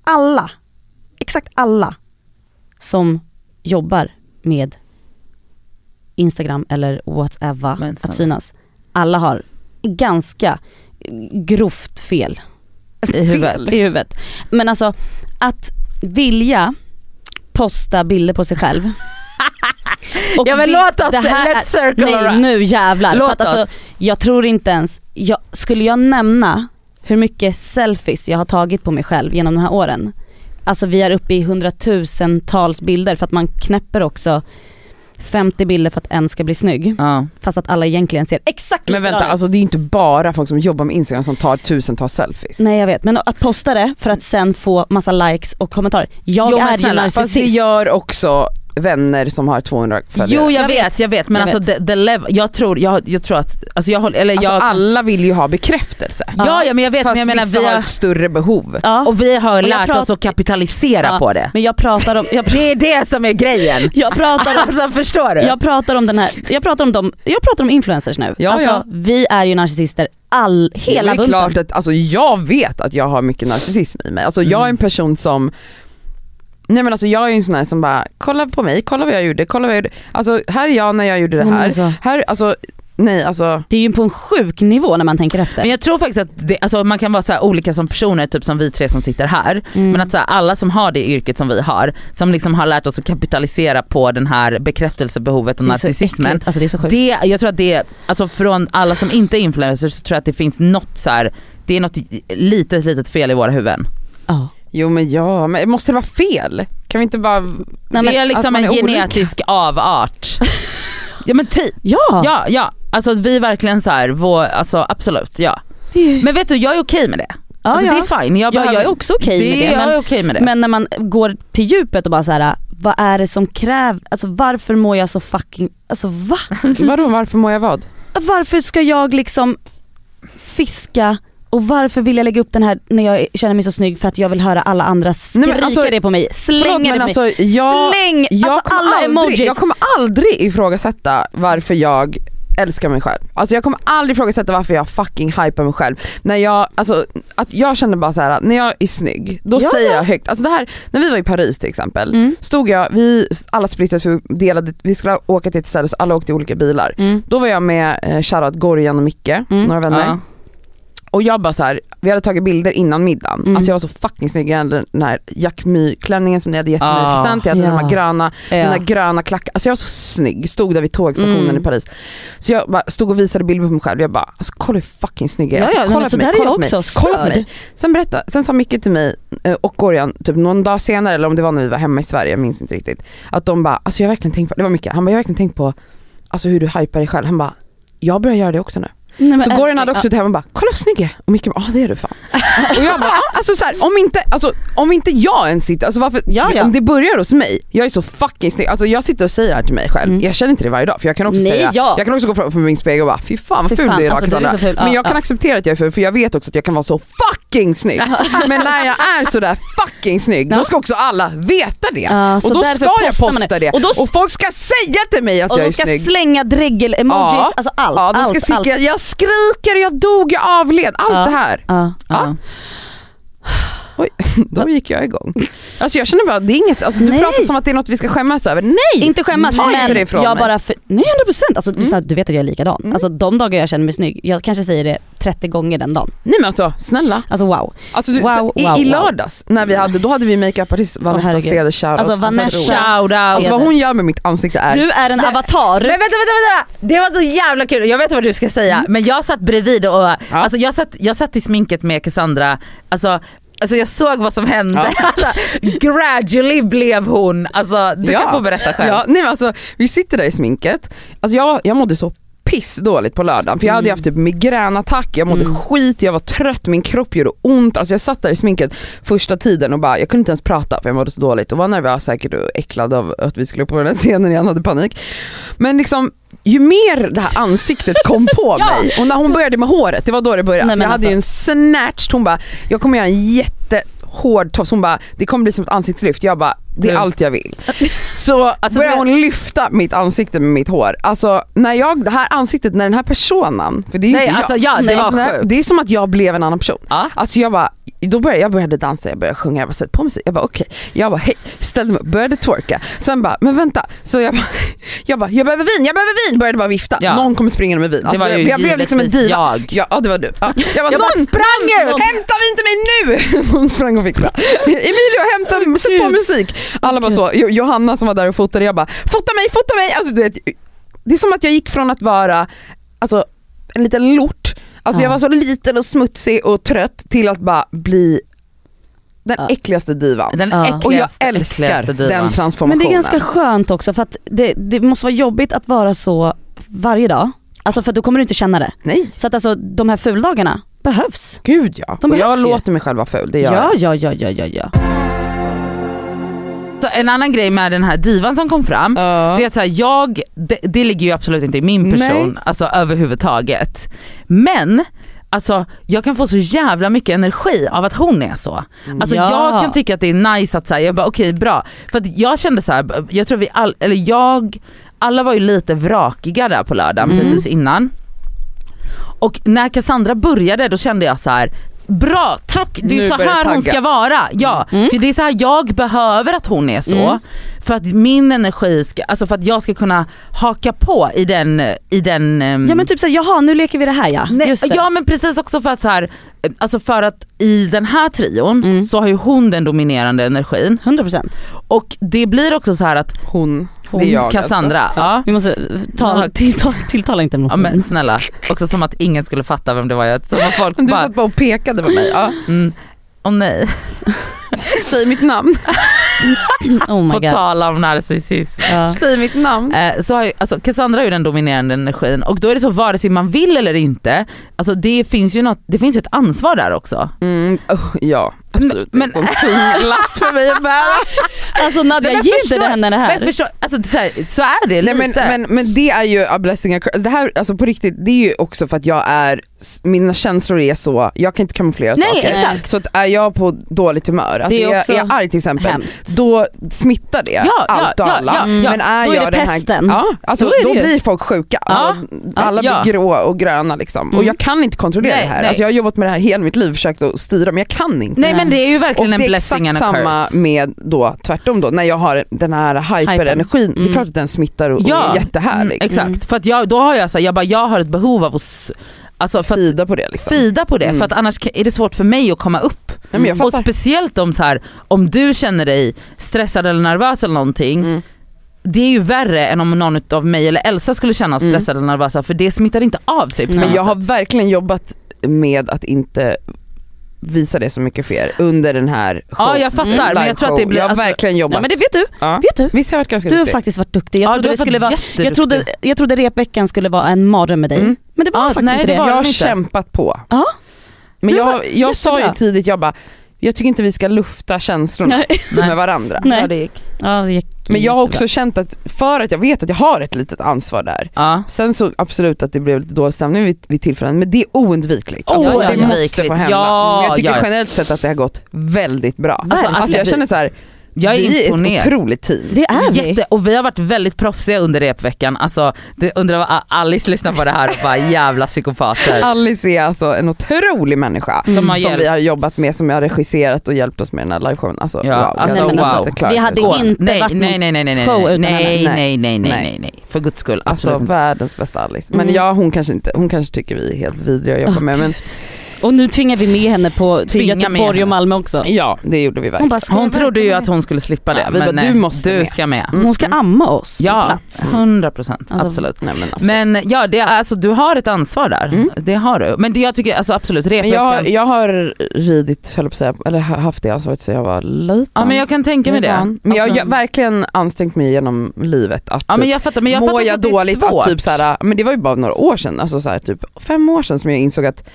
alla, exakt alla som jobbar med Instagram eller whatever Men att synas. Alla har ganska grovt fel I huvudet. i huvudet. Men alltså att vilja posta bilder på sig själv. Och Ja men låt oss, det här let's circle Nej around. nu jävlar. Låt att alltså, oss. jag tror inte ens, jag, skulle jag nämna hur mycket selfies jag har tagit på mig själv genom de här åren. Alltså vi är uppe i hundratusentals bilder för att man knäpper också 50 bilder för att en ska bli snygg. Ja. Fast att alla egentligen ser exakt Men vänta, alltså det är ju inte bara folk som jobbar med Instagram som tar tusentals selfies. Nej jag vet, men att posta det för att sen få massa likes och kommentarer. Jag Jo, är ju snälla, Fast det narcissist. gör också vänner som har 200 följare. Jo jag, Jag vet, vet. jag vet men Jag alltså the, the level, jag tror, jag, jag tror att, alltså jag håller, eller Alltså jag, alla vill ju ha bekräftelse. ja, ja men jag vet Fast men jag menar vi har har, ett större behov. Ja. och vi har lärt pratar- oss att kapitalisera Ja. på det. Men jag pratar om, jag, Det är det som är grejen. jag pratar om Alltså förstår du? Jag pratar om den här, jag pratar om dem, jag pratar om influencers nu. Ja, alltså ja. vi är ju narcissister all, hela det är bunten. klart att, alltså jag vet att jag har mycket narcissism i mig. Alltså jag är en person som Nej men alltså jag är ju en sån här som bara, kolla på mig, kolla vad jag gjorde, kolla vad jag gjorde. Alltså här är jag när jag gjorde det Nej, här. alltså, här alltså, nej alltså. Det är ju på en sjuk nivå när man tänker efter. Men jag tror faktiskt att det, alltså man kan vara så här olika som personer, typ som vi tre som sitter här. Mm. Men att så här, alla som har det yrket som vi har, som liksom har lärt oss att kapitalisera på den här bekräftelsebehovet och Det är så narcissismen. äckligt. Alltså det är så sjukt. Det, jag tror att det, alltså från alla som inte är influencers så tror jag att det finns något så här, det är något litet litet fel i våra huvuden. Ja. Jo men ja, men måste det vara fel? Kan vi inte bara... Nej, det är liksom en är genetisk avart. ja men typ, Ja, ja ja. Alltså vi är verkligen så här, vår, alltså absolut ja. det är. Men vet du jag är okej med det. ja, alltså ja. det är fine. Jag, ja, behöver, jag är också okej med det. Men, okej med det. men när man går till djupet och bara så här, vad är det som krävs, alltså varför mår jag så fucking, alltså va? Vadå varför mår jag vad? Varför ska jag liksom fiska och varför vill jag lägga upp den här när jag känner mig så snygg för att jag vill höra alla andra skrika Nej, men alltså, det på mig, slänga Förlåt, det på alltså, mig. jag, Släng jag, alltså kommer alla aldrig, emojis. jag kommer aldrig ifrågasätta varför jag älskar mig själv. Alltså jag kommer aldrig ifrågasätta varför jag fucking hypar mig själv. När jag, alltså, att jag känner bara så här: när jag är snygg, då Ja, säger ja. jag högt. Alltså det här, när vi var i Paris till exempel, Mm. stod jag, vi alla splittrades, för vi delade, vi skulle åka till ett ställe så alla åkte i olika bilar. Mm. Då var jag med eh, shoutout Gorjan och Micke, några vänner. Ja. Och jag bara så här, vi hade tagit bilder innan middagen. Mm. Alltså jag var så fucking snygg. Jag hade den här Jack My-klänningen som ni hade gett mig Ah, i present. Jag hade ja. de här gröna, Ja. mina gröna klackar. Alltså jag var så snygg. Stod där vid tågstationen Mm. i Paris. Så jag bara stod och visade bilder på mig själv. Jag bara, alltså kolla hur fucking snygg jag är. Ja, Alltså, ja, nej, kolla på mig, kolla på mig, kolla på mig. Sen, berätta, sen sa Micke till mig eh, och Gorjan, typ någon dag senare eller om det var när vi var hemma i Sverige, jag minns inte riktigt. Att de bara, alltså jag har verkligen tänkt på, det var mycket, han bara jag har verkligen tänkt på alltså hur du hypar dig själv. Han bara, jag börjar göra det också nu. Nej, Så Goran hade också suttit hemma och bara “kolla vad snygg jag är” och Micke bara “ja det är du fan”. och jag bara alltså så här, om, inte, alltså om inte jag ens sitter, alltså varför, Ja, ja. om det börjar hos mig, jag är så fucking snygg, alltså jag sitter och säger det här till mig själv, Mm. jag känner inte det varje dag för jag kan också Nej, säga, ja. jag kan också gå fram på min spegel och bara “fy fan vad Fy ful du är alltså, du är Cassandra”. ful. Men jag kan acceptera att jag är ful för jag vet också att jag kan vara så fucking snygg. Men när jag är sådär fucking snygg, då ska också alla veta det. Och då ska jag posta det. Och då- och folk ska säga till mig att Och jag de är ska snygg. slänga dregel-emojis, alltså allt. Ja, de ska allt, skriker, jag dog, jag avled, allt Ja. det här. Ja. Ja. Oj, då gick jag igång. Alltså jag känner bara, det är inget, alltså du Nej. pratar som att det är något vi ska skämmas över. Nej! Inte skämmas Ta inte det men ifrån jag mig. bara, för, nej 100% alltså, du, Mm. du vet att jag är likadan. Mm. Alltså de dagar jag känner mig snygg, jag kanske säger det 30 gånger den dagen. Nej men alltså snälla. Alltså wow. Alltså, du, Wow, så, i, wow, I wow. lördags när vi hade, då hade vi makeupartist Vanessa herregud. Ceder shoutout. Alltså, Vanessa- Shout out. Alltså vad hon gör med mitt ansikte är... Du är en avatar. Men vänta, vänta, vänta! Det var så jävla kul, jag vet vad du ska säga men jag satt bredvid och, alltså jag satt, jag satt i sminket med Cassandra, alltså Alltså jag såg vad som hände, alltså, gradually blev hon, alltså du kan få berätta själv. Ja, nej men alltså, vi sitter där i sminket, alltså jag, jag mådde så pissdåligt på lördagen för jag hade ju haft typ migränattack, jag mådde Mm. skit, jag var trött, min kropp gjorde ont. Alltså jag satt där i sminket första tiden och bara, jag kunde inte ens prata för jag mådde så dåligt och var nervös säkert och äcklad av att vi skulle upp på den här scenen, jag hade panik. Men liksom ju mer det här ansiktet kom på mig och när hon började med håret, det var då det började. Nej, jag hade ju en alltså. snatch, hon bara, jag kommer göra en jättehård tofs, hon bara, det kommer bli som ett ansiktslyft. Jag bara, det är Du. allt jag vill. Så Alltså, började hon lyfta mitt ansikte med mitt hår. Alltså när jag, det här ansiktet, när den här personen, för det är ju Nej, inte alltså, jag. ja, det Nej, alltså, sjukt. det är som att jag blev en annan person. Ja. Alltså jag bara, då började, jag började dansa, jag började sjunga, jag bara sätt på musik, jag bara okej. Jag bara hej, ställde mig upp, började twerka. Sen bara, men vänta. Så jag bara, jag bara, jag behöver vin, jag behöver vin, började bara vifta. Ja. Någon kommer springa med vin. Alltså, det var ju jag, jag blev liksom en diva. jag. Ja, ja det var du. Ja. Jag, bara, Jag någon, sprang någon, ut! Hämta vin till mig nu! Hon sprang och fick det. Emilio hämta, sätt på musik. Alla bara så, Jo- Johanna som var där och fotade, jag bara fota mig, fota mig! Alltså, du vet, det är som att jag gick från att vara alltså, en liten lort, alltså Ja. jag var så liten och smutsig och trött till att bara bli den Ja. äckligaste divan. Den Ja. äckligaste, och jag älskar den Men transformationen. det är ganska skönt också för att det, det måste vara jobbigt att vara så varje dag. Alltså för då kommer du inte känna det. Nej, Så att alltså de här fuldagarna behövs. gud ja. De och jag ju. låter mig själv vara ful, det gör Ja, jag. ja, ja, ja, ja, ja. Så en annan grej med den här divan som kom fram, Ja. det är att så här, jag, det, det ligger ju absolut inte i min person Nej. alltså överhuvudtaget. Men Alltså jag kan få så jävla mycket energi av att hon är så. Alltså Ja. jag kan tycka att det är nice att säga, jag bara okej bra. För att jag kände så här, jag tror vi all, eller jag, alla var ju lite vrakiga där på lördagen Mm. precis innan. Och när Cassandra började då kände jag så här. Bra, tack! Det är Nu så här hon ska vara. Ja, Mm. för det är så här jag behöver att hon är så. Mm. För att min energi ska, alltså för att jag ska kunna haka på i den, i den ehm, Ja men typ såhär, jaha nu leker vi det här ja. Nej, Just det. ja men precis också för att så här, eh, alltså för att i den här trion Mm. så har ju hon den dominerande energin 100%. och det blir också så här att Hon, Hon, det är jag Cassandra, alltså. ja, Vi måste tala, tilltala, tilltala inte ja hon. men snälla, också som att ingen skulle fatta vem det var. Jag, som att folk Du bara, satt bara och pekade på mig. Ja. mm, åh nej, Säg mitt namn. Oh my på god. tala om narcissism. Ja. Säg mitt namn. Eh, så har ju, alltså Cassandra har ju den dominerande energin och då är det så vare sig man vill eller inte, alltså det finns ju något, det finns ett ansvar där också. Mm, oh, ja, absolut. Men- det är en tung last för mig att bära. Alltså Nadja, Nej, men ge förstår- inte henne det här. Men förstå, alltså, så, här, så är det Nej, lite. men, men, men det är ju a blessing a curse. Det här, alltså på riktigt, det är ju också för att jag är, mina känslor är så, jag kan inte kamouflera Nej, saker. exakt. Så att är jag på dåligt humör, alltså Det är är, jag, är jag arg till exempel, Hemskt. då smittar det Ja, allt och ja, alla. ja, Mm. Men är Då är jag det den pesten. här, ja, alltså, Då då, är det blir folk sjuka. Alltså, alla blir grå och gröna liksom. Och Mm. jag kan inte kontrollera Nej, det här. nej. Alltså, jag har jobbat med det här hela mitt liv, försökt att styra men jag kan inte. Nej men det är ju Och verkligen en det är blessing exakt and a samma curse. med då tvärtom då, när jag har den här hyperenergin, det är Mm. klart att den smittar och, och är jättehärlig. Mm, exakt, Mm. för att jag, då har jag så här, jag bara jag har ett behov av att Alltså för Fida på det liksom. fida på det Mm. för att annars är det svårt för mig att komma upp. Jag Och speciellt om så här, om du känner dig stressad eller nervös eller någonting, Mm. det är ju värre än om någon av mig eller Elsa skulle känna Mm. stressad eller nervösa för det smittar inte av sig på Men jag har sätt. verkligen jobbat med att inte visa det så mycket för er under den här show, Ja jag fattar Mm. men jag tror att det blir, Jag har alltså, verkligen jobbat. Nej men det vet du, ja. vet du. Visst har jag varit ganska Du har duktig? faktiskt varit duktig. Jag ja, trodde, det skulle vara, jag, trodde, jag trodde repveckan skulle vara en mardröm med dig. Mm. Men det var Ja, faktiskt nej, inte det var Jag har inte. kämpat på. Ja. Men var jag, jag sa ju tidigt, jag bara, jag tycker inte vi ska lufta känslorna Nej. med varandra. Nej. Ja, det gick. Ja, det gick Men jag har också känt att, för att jag vet att jag har ett litet ansvar där. Ja. Sen så absolut att det blev lite dålig stämning vid, vid tillfällen, men det är oundvikligt. Alltså, det måste Oundvikligt. få hända. Ja, men jag tycker ja, generellt sett att det har gått väldigt bra. Alltså, Alltså, jag känner så här, Jag är vi är imponerad. ett otroligt team. Det är vi. Jätte, och vi har varit väldigt proffsiga under repveckan. Alltså, det, undrar vad Alice lyssnar på det här och bara jävla psykopater. Alice är alltså en otrolig människa Som som, har hjälpt. vi har jobbat med, som har regisserat och hjälpt oss med den här liveshowen. Alltså, Ja, wow, alltså, jag Nej, är alltså, vi hade Gås. inte nej, varit nej, nej, nej, nej, nej, show nej, utan nej, henne. nej, nej, nej, Nej. nej, nej, för guds skull. Alltså Absolut inte. världens bästa Alice. Men Mm. ja, hon kanske inte, hon kanske tycker vi är helt vidriga att jobba Åh, med. Men Och nu tvingar vi med henne på, till Tvinga med Göteborg och Malmö också. ja, det gjorde vi Hon, verkligen. bara, ska Hon jag trodde ju verkligen att hon skulle slippa det, Ja, men bara, nej, du måste du med. ska med. med? Hon ska amma oss på Ja, plats. 100 procent, Alltså, absolut. Nej, men, absolut. Men ja, det alltså, du har ett ansvar där. Mm. Det har du. Men det, jag tycker alltså, absolut, repveckan. jag, jag har ridit, höll på att säga, eller ha- haft det ansvaret så jag var liten. ja men jag kan tänka mig det. van. Men jag Alltså- har verkligen ansträngt mig genom livet att Ja men jag fattar, men jag mår jag dåligt att typ såhär, men det var ju bara några år sedan, alltså såhär, typ fem år sedan som jag insåg att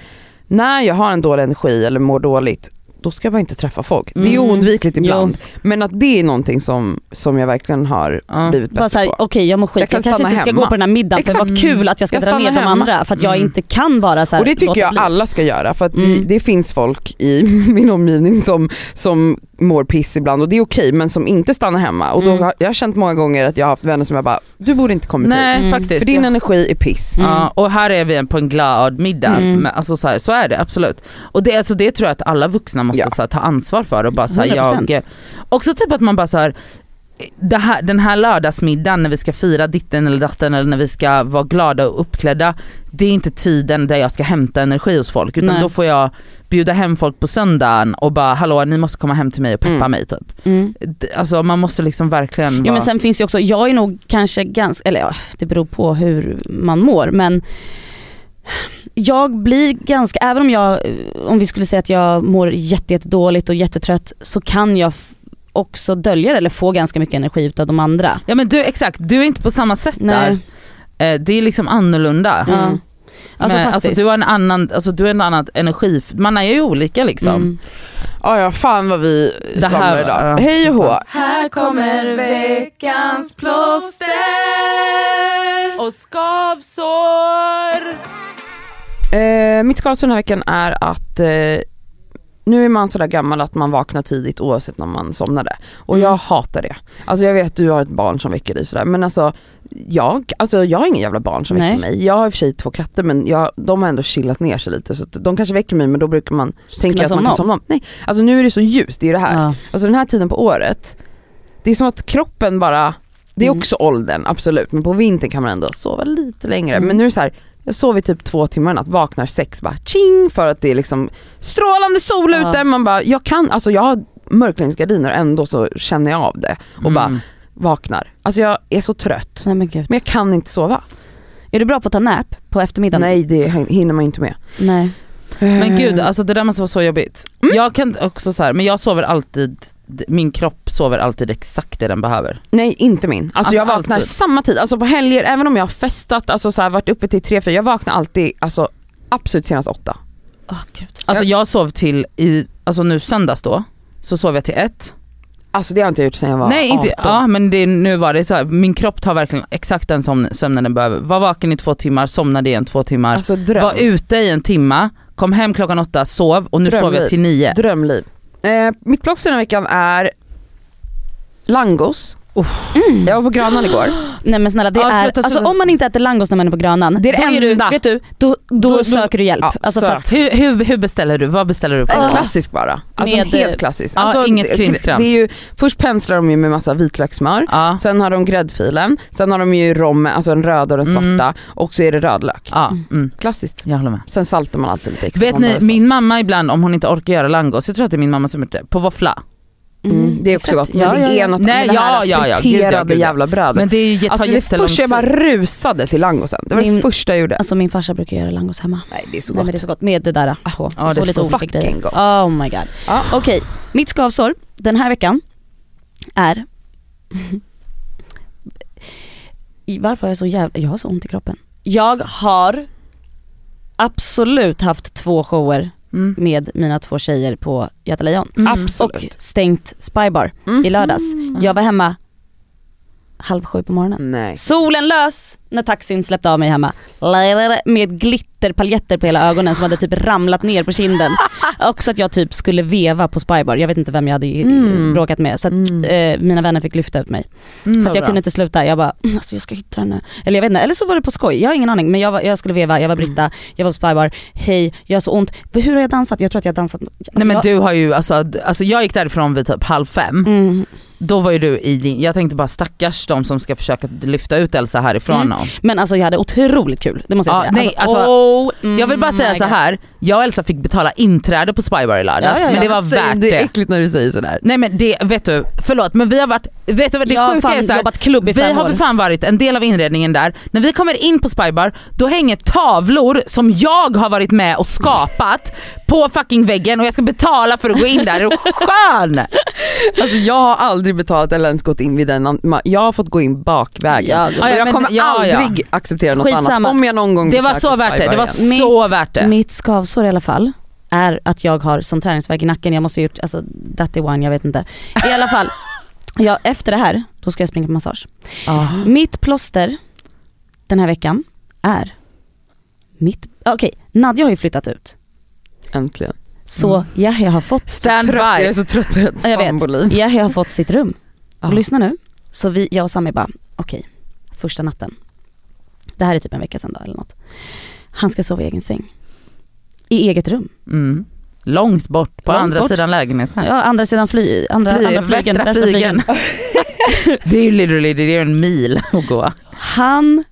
när jag har en dålig energi eller mår dåligt då ska jag bara inte träffa folk. Det är Mm. oundvikligt ibland. Men att det är någonting som, som jag verkligen har Ja. blivit Bara bättre såhär, på. okej jag mår skit, Jag jag, kan kanske stanna inte ska hemma. gå på den här middagen för Exakt. vad kul att jag ska Jag dra ner stannar de hemma. andra för att jag Mm. inte kan bara såhär Och det tycker jag bli. alla ska göra för att Mm. det finns folk i min omgivning som, som mår piss ibland och det är okej men som inte stannar hemma. Och då Mm. har, jag har känt många gånger att jag har haft vänner som jag bara, du borde inte kommit Nej hit. Mm. faktiskt. För din energi är piss. Mm. Ja, och här är vi på en glad middag. Mm. Men alltså så, här, så är det absolut. Och det, alltså det tror jag att alla vuxna måste Ja. så här, ta ansvar för. Och bara, så här, 100%. jag, också typ att man bara så här, här, den här lördagsmiddagen när vi ska fira ditten eller datten eller när vi ska vara glada och uppklädda. Det är inte tiden där jag ska hämta energi hos folk utan Nej. då får jag bjuda hem folk på söndagen och bara hallå ni måste komma hem till mig och peppa Mm. mig typ. Mm. Alltså man måste liksom verkligen Jo vara... men sen finns det också, jag är nog kanske ganska, eller ja det beror på hur man mår men jag blir ganska, även om jag, om vi skulle säga att jag mår jätte, jätte dåligt och jättetrött så kan jag också dölja det eller få ganska mycket energi utav de andra. Ja men du exakt, du är inte på samma sätt där. Nej. Eh, Det är liksom annorlunda. Mm. Alltså men, alltså, du har en annan, alltså, du har en annan energi, man är ju olika liksom. Mm. Ja, ja fan vad vi Det här idag. ja. Hej och hå. Här kommer veckans plåster och skavsår. Eh, mitt skavsår den här veckan är att eh, nu är man sådär gammal att man vaknar tidigt oavsett när man somnade. Och Mm. jag hatar det. Alltså jag vet att du har ett barn som väcker dig sådär men alltså jag, alltså jag har ingen jävla barn som Nej. väcker mig. Jag har i och för sig två katter men jag, de har ändå chillat ner sig lite så att de kanske väcker mig men då brukar man tänka att man kan om. somna om. Nej, alltså nu är det så ljust, det är ju det här. Ja. Alltså den här tiden på året det är som att kroppen bara, det är Mm. också åldern absolut, men på vintern kan man ändå sova lite längre. Mm. Men nu är det så här, jag sover typ två timmar i natt, vaknar sex bara tjing för att det är liksom strålande sol Ja. ute. Man bara, jag kan, alltså jag har mörkläggningsgardiner ändå så känner jag av det och bara Mm. vaknar. Alltså jag är så trött. Nej men. Men jag kan inte sova. Är du bra på att ta nap på eftermiddagen? Nej det hinner man inte med. Nej. Men gud, Eh, alltså det där måste vara så jobbigt. Mm. Jag kan också så här, men jag sover alltid, min kropp sover alltid exakt det den behöver. Nej inte min. Alltså, Alltså, jag vaknar alltid. samma tid, alltså på helger, även om jag har festat, alltså så här, varit uppe till tre, fyra, jag vaknar alltid alltså, absolut senast åtta. Gud. Alltså jag sov till, i, alltså nu söndags då, så sov jag till ett. Alltså det har jag inte gjort sedan jag var Nej inte, 18. ja men det, nu var det så här, min kropp tar verkligen exakt den som, sömnen den behöver. Var vaken i två timmar, somnade igen två timmar. Alltså dröm. var ute i en timma, kom hem klockan åtta, sov och nu sov Drömliv. jag till nio. Drömliv. Eh, mitt plåster den här veckan är langos. Mm. Jag var på Grönan igår. Nej men snälla det Ja, är, sluta, alltså om man inte äter langos när man är på Grönan, Det är det då är du, enda. vet du, då, då, Då- söker du hjälp. ja, alltså för sök. att, Hur, hur, hur beställer du? Vad beställer du på? En klassisk bara. Alltså Med- helt klassisk. Ja, Alltså, inget det- krimskrams. Det är ju, först penslar de ju med massa vitlökssmör, Ja. sen har de gräddfilen, sen har de ju rom, alltså en röd och en svarta Mm. och så är det rödlök. Ja, mm, Klassiskt. jag håller med. Sen saltar man alltid lite extra. Vet ni, min mamma ibland om hon inte orkar göra langos, jag tror att det är min mamma som gjort det, på våffla. Mm, det är också exakt. gott, men Ja, det är ja. något Nej, med det här ja, gud, ja, friterade gud, jävla brödet. Men det är- alltså det första jag bara rusade till langosen, det var Min- det första jag gjorde. Alltså min farsa brukar göra langos hemma. Nej det är så Nej gott. men det är så gott med det där på. Ja, det så lite olika grejer. gott. Oh my god. Ja. Okej, mitt skavsår den här veckan är Varför har jag så jävla, jag har så ont i kroppen. Jag har absolut haft två shower Mm. med mina två tjejer på Göta Lejon. Mm. Absolut. Och stängt Spybar Mm. i lördags. Jag var hemma halv sju på morgonen. Nej. Solen lös när taxin släppte av mig hemma. Med glitterpaljetter på hela ögonen som hade typ ramlat ner på kinden. Också att jag typ skulle veva på Spybar, jag vet inte vem jag hade Mm. bråkat med. Så att Mm. eh, mina vänner fick lyfta ut mig. Mm, För att jag bra. kunde inte sluta, jag bara "Mm, alltså jag ska hitta henne. Eller jag vet inte, eller så var det på skoj, jag har ingen aning. Men jag, var, jag skulle veva, jag var Britta, jag var på Spybar, hej jag har så ont. Hur har jag dansat? Jag tror att jag har dansat. Alltså, Nej men jag, du har ju, alltså, alltså jag gick därifrån vid typ halv fem, Mm. då var ju du i din, jag tänkte bara stackars de som ska försöka lyfta ut Elsa härifrån. Mm. och- Men alltså jag hade otroligt kul, det måste jag Ja, säga. nej, alltså, oh Jag vill bara säga så God. här. jag och Elsa fick betala inträde på Spybar i lördags Ja, ja, ja. men det var värt det. äckligt när du säger sådär. Nej men det, vet du, förlåt men vi har varit, vet du vad det jag sjuka är fan så här, jobbat klubb i Vi fem har år. för fan varit en del av inredningen där. När vi kommer in på Spybar, då hänger tavlor som jag har varit med och skapat på fucking väggen och jag ska betala för att gå in där. Är du skön? Alltså jag har aldrig betalat eller ens gått in vid den, jag har fått gå in bakvägen. Ja, och jag men- kommer ja, ja. aldrig acceptera något Skitsamma. annat om jag någon gång Det var besöker så värt det, det var Spybar igen. så värt det. Mitt skavsår i alla fall är att jag har som träningsvärk i nacken, jag måste ha gjort, alltså that one, jag vet inte. I alla fall, ja, efter det här, då ska jag springa på massage. Ah. Mitt plåster den här veckan är mitt, okej Nadja har ju flyttat ut. Äntligen. Så Mm. Yahya har fått, Stand Trött, jag är by. så trött på ett Ja, jag samboliv. Har fått sitt rum. Ja. Och lyssna nu, så vi, jag och Sami bara, okej, första natten. Det här är typ en vecka sedan då eller något. Han ska sova i egen säng. I eget rum. Mm. Långt bort, på Långt andra bort. sidan lägenheten. Ja, andra sidan fly, andra, Fly- andra flygen, västra västra flygen. flygen. Det är ju literally, det är en mil att gå. Han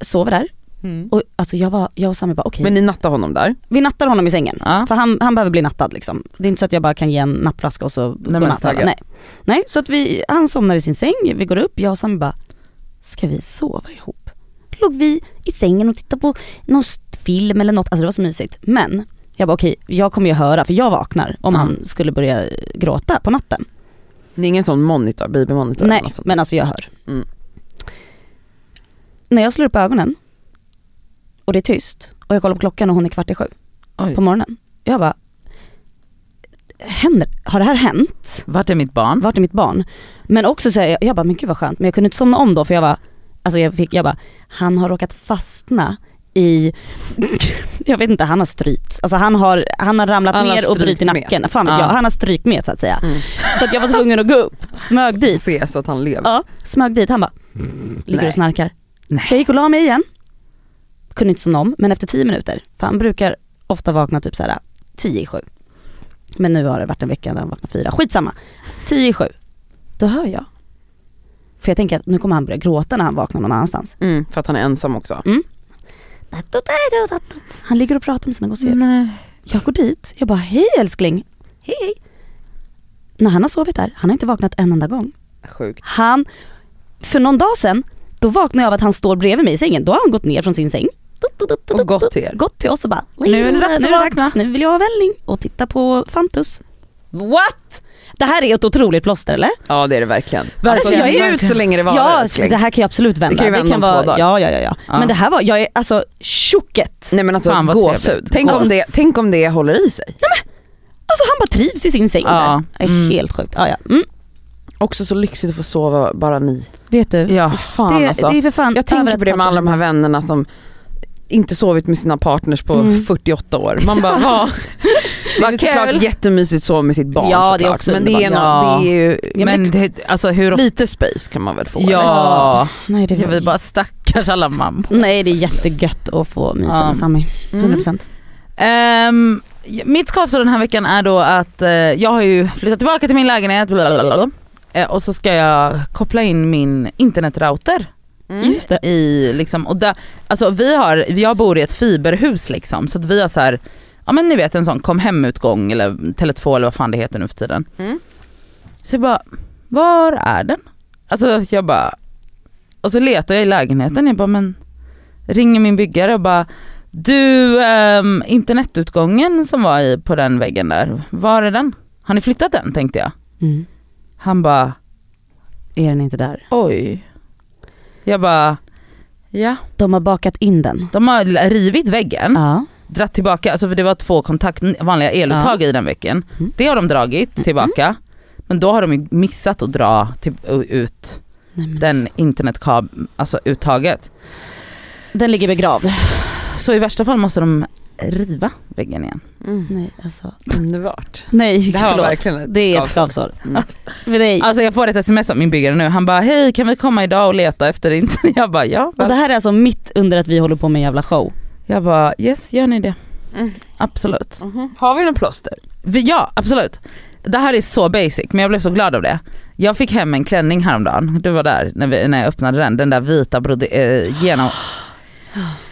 sover där Mm. och alltså jag, var, jag och Sami bara okej, Men ni nattade honom där? vi nattar honom i sängen. Ja. För han, han behöver bli nattad liksom. Det är inte så att jag bara kan ge en nappflaska och så men godnatt. stagga. Nej. Nej, så att vi, han somnar i sin säng, vi går upp, jag och Sami bara, ska vi sova ihop? Låg vi i sängen och tittade på någon film eller något, alltså det var så mysigt. Men jag bara okej, jag kommer ju höra för jag vaknar om Mm. han skulle börja gråta på natten. Det är ingen sån monitor, babymonitor Nej, eller något sånt. men alltså jag hör. Mm. När jag slår upp ögonen och det är tyst och jag kollar på klockan och hon är kvart i sju Oj. på morgonen. Jag bara, händer, har det här hänt? Vart är mitt barn? Vart är mitt barn? Men också så här, jag, jag bara, men gud vad skönt. Men jag kunde inte somna om då för jag var, alltså jag fick, jag bara, han har råkat fastna i, jag vet inte, han har strypt. Alltså han har, han har ramlat Han har ner och brutit nacken. Fan vet Ja. jag, han har strykt med så att säga. Mm. Så att jag var tvungen att gå upp, smög dit. Se så att han lever. Ja, smög dit, han bara, ligger Nej. och snarkar. Nej. Så jag gick och la mig igen. Kunde inte somna om, men efter tio minuter, för han brukar ofta vakna typ såhär tio i sju. Men nu har det varit en vecka där han vaknar fyra, skitsamma. Tio i sju. Då hör jag. För jag tänker att nu kommer han börja gråta när han vaknar någon annanstans. Mm, för att han är ensam också. Han ligger och pratar med sina gosedjur. Nej. Jag går dit, jag bara hej älskling, hej hej. När han har sovit där, han har inte vaknat en enda gång. Sjukt. Han, för någon dag sedan, då vaknade jag av att han står bredvid mig i sängen. Då har han gått ner från sin säng. Och gått till er. Gått till oss och bara Nu är det dags nu, att vakna." nu vill jag ha välling och titta på Fantus. What? Det här är ett otroligt plåster eller? Ja det är det verkligen. Verkligen, Alltså, jag är ut så länge det varar Ja, älskling. det här kan ju absolut vända. Det kan ju vända om två vara, dagar. ja, ja, ja, ja. Ja. Men det här var, jag är alltså tjocket. Nej men alltså gåshud. Tänk om, Gås. det, tänk om det håller i sig. Alltså han bara trivs i sin säng Ja. där. Det är Mm. helt sjukt. Ja, ja. Mm. Också så lyxigt att få sova bara ni. Vet du? Ja. Fan det, alltså. det är för fan Jag tänker på det med alla de här vännerna som inte sovit med sina partners på Mm. 48 år. Man bara, vad? Det är såklart jättemysigt att sova med sitt barn Ja, det är såklart. också Men det är, nå- det är ju Ja, men det, alltså hur... lite space kan man väl få? eller? Ja, Nej det jag vill bara stackars alla mammor. Nej det är jättegött att få mysa Ja. med Sami. Mm. 100%. Ehm, mitt skavsår den här veckan är då att eh, jag har ju flyttat tillbaka till min lägenhet blablabla, eh, och så ska jag koppla in min internetrouter Mm. I liksom, och där, alltså vi har, jag bor i ett fiberhus liksom så att vi har så här, ja men ni vet en sån kom hem-utgång eller Tele2 eller vad fan det heter nu för tiden. Mm. Så jag bara, var är den? Alltså jag bara, och så letar jag i lägenheten, jag bara men ringer min byggare och bara du ehm, internetutgången som var i, på den väggen där, var är den? Har ni flyttat den tänkte jag. Mm. Han bara Är den inte där? oj. Jag bara ja. De har bakat in den. De har rivit väggen, Ja. dratt tillbaka, alltså för det var två kontakt, vanliga eluttag i den väggen. Mm. Det har de dragit tillbaka. Men då har de ju missat att dra till, ut Nej, den alltså. internetkabeln, alltså uttaget. den ligger begravd. Så i värsta fall måste de riva väggen igen. Mm. Nej alltså. Underbart. Nej Det här var förlåt. verkligen ett Det är ett skavsår. Mm. Alltså jag får ett sms av min byggare nu, han bara hej kan vi komma idag och leta efter internet? Jag bara ja. Och det här är alltså mitt under att vi håller på med en jävla show. Jag bara yes gör ni det. Mm. Absolut. Mhm. Har vi någon plåster? Vi- Ja absolut. Det här är så basic men jag blev så glad av det. Jag fick hem en klänning häromdagen, du var där när, vi, när jag öppnade den, den där vita brode, eh, genom...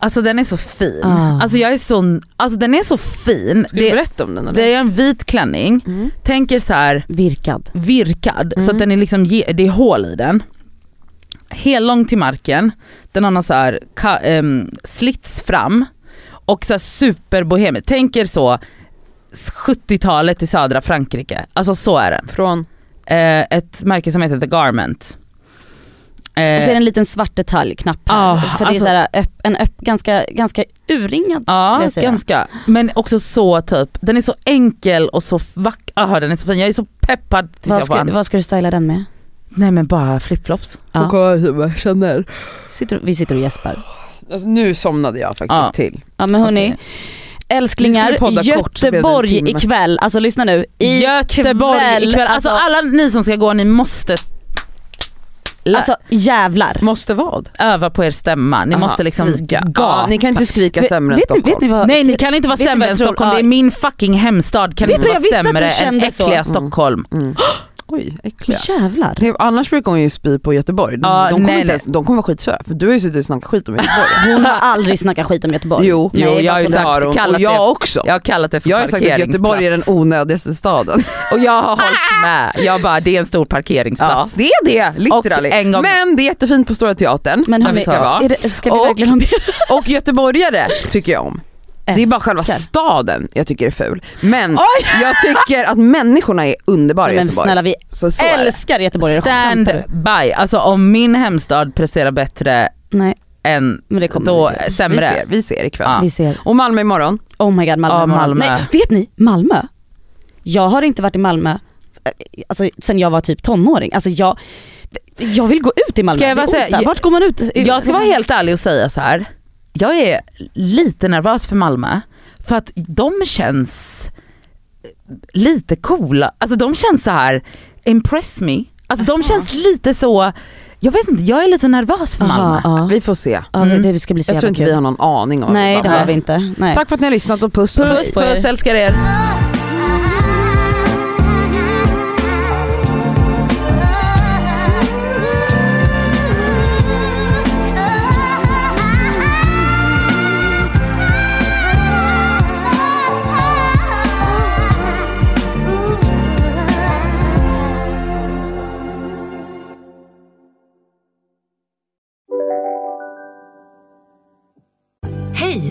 Alltså den är så fin. Ah. Alltså jag är så, alltså den är så fin. Ska du Det, berätta om den eller? det är en vit klänning, Mm. tänker så här Virkad. virkad så Mm. att den är liksom, det är hål i den. Hellång till marken, den har någon så här ka, ehm, slits fram och så superbohemisk. Tänker så 70-talet i södra Frankrike, alltså så är den. Från? Eh, ett märke som heter The Garment. Eh, Och så är det en liten svart detaljknapp här. Ah, för alltså- det är så här, öpp, en öpp, ganska, ganska urringad Ja, jag säga. ganska. Men också så typ, den är så enkel och så vacker. Aha, den är så fin. Jag är så peppad tills Vad jag ska, vad ska du styla den med? Nej men bara flipflops. Ja. Chanel. Sitter, vi sitter och gäspar. Alltså, nu somnade jag faktiskt Ja. till. Ja men hörni, Okej. älsklingar, kort, Göteborg ikväll, alltså lyssna nu. I Göteborg kväll, ikväll. Alltså, alla ni som ska gå, ni måste Alltså jävlar. Måste vad? öva på er stämma. Ni Aha, måste liksom skrika. Ja, ni kan inte skrika sämre än ni, Stockholm. vet ni vad? Nej ni kan inte vara sämre än? Stockholm, det är min fucking hemstad kan Vet inte vara sämre än kände så. äckliga Mm. Stockholm. Mm. Oj, äckliga. Jävlar. Det- Annars brukar hon ju spy på Göteborg. De, Ja, de, kommer, nej, inte nej. ens, de kommer vara skitsura för du har ju suttit och snackat skit om Göteborg. Hon har aldrig snackat skit om Göteborg. Jo, Nej, jo, jag har ju sagt- har hon. kallat Och jag det- också. Jag har kallat det för Jag har sagt att Göteborg är den onödigaste staden. Och jag har hållit med. Jag bara, det är en stor Ja, parkeringsplats. det är det, literally. Gång- Men det är jättefint på Stora Teatern. Men hörni, vi ska vi verkligen ha mer? Och göteborgare tycker jag om. Det är bara själva staden jag tycker är ful. Men jag tycker att människorna är underbara i Men Göteborg. snälla vi så, så älskar Göteborg. Stand Skämtar by. Alltså om min hemstad presterar bättre Nej än men det kommer då vi till. Vi sämre. ser, vi ser ikväll. Ja. Vi ser. Och Malmö imorgon. Oh my god Malmö. Ja. Malmö. Nej, vet ni, Malmö. Jag har inte varit i Malmö eh, alltså, sen jag var typ tonåring. Alltså jag, jag vill gå ut i Malmö. Ska jag Det är bara säga- onsdag. Vart går man ut? Jag ska vara helt ärlig och säga så här. Jag är lite nervös för Malmö för att de känns lite coola, alltså de känns så här impress me. Alltså de känns lite så, jag vet inte, jag är lite nervös för Malmö. Aha, ja. Vi får se. Mm. det, det ska bli så Jag tror inte kul. vi har någon aning om Nej det har vi inte. Nej. Tack för att ni har lyssnat och puss. Puss på er. puss, älskar er.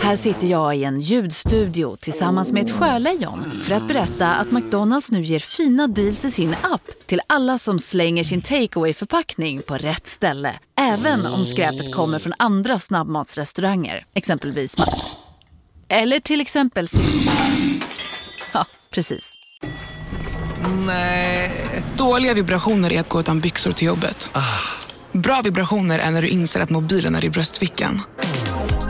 Här sitter jag i en ljudstudio tillsammans med ett sjölejon för att berätta att McDonalds nu ger fina deals i sin app till alla som slänger sin takeaway förpackning på rätt ställe. Även om skräpet kommer från andra snabbmatsrestauranger, exempelvis Eller till exempel Ja, precis. Dåliga vibrationer är att gå utan byxor till jobbet. Bra vibrationer är när du inser att mobilen är i bröstfickan.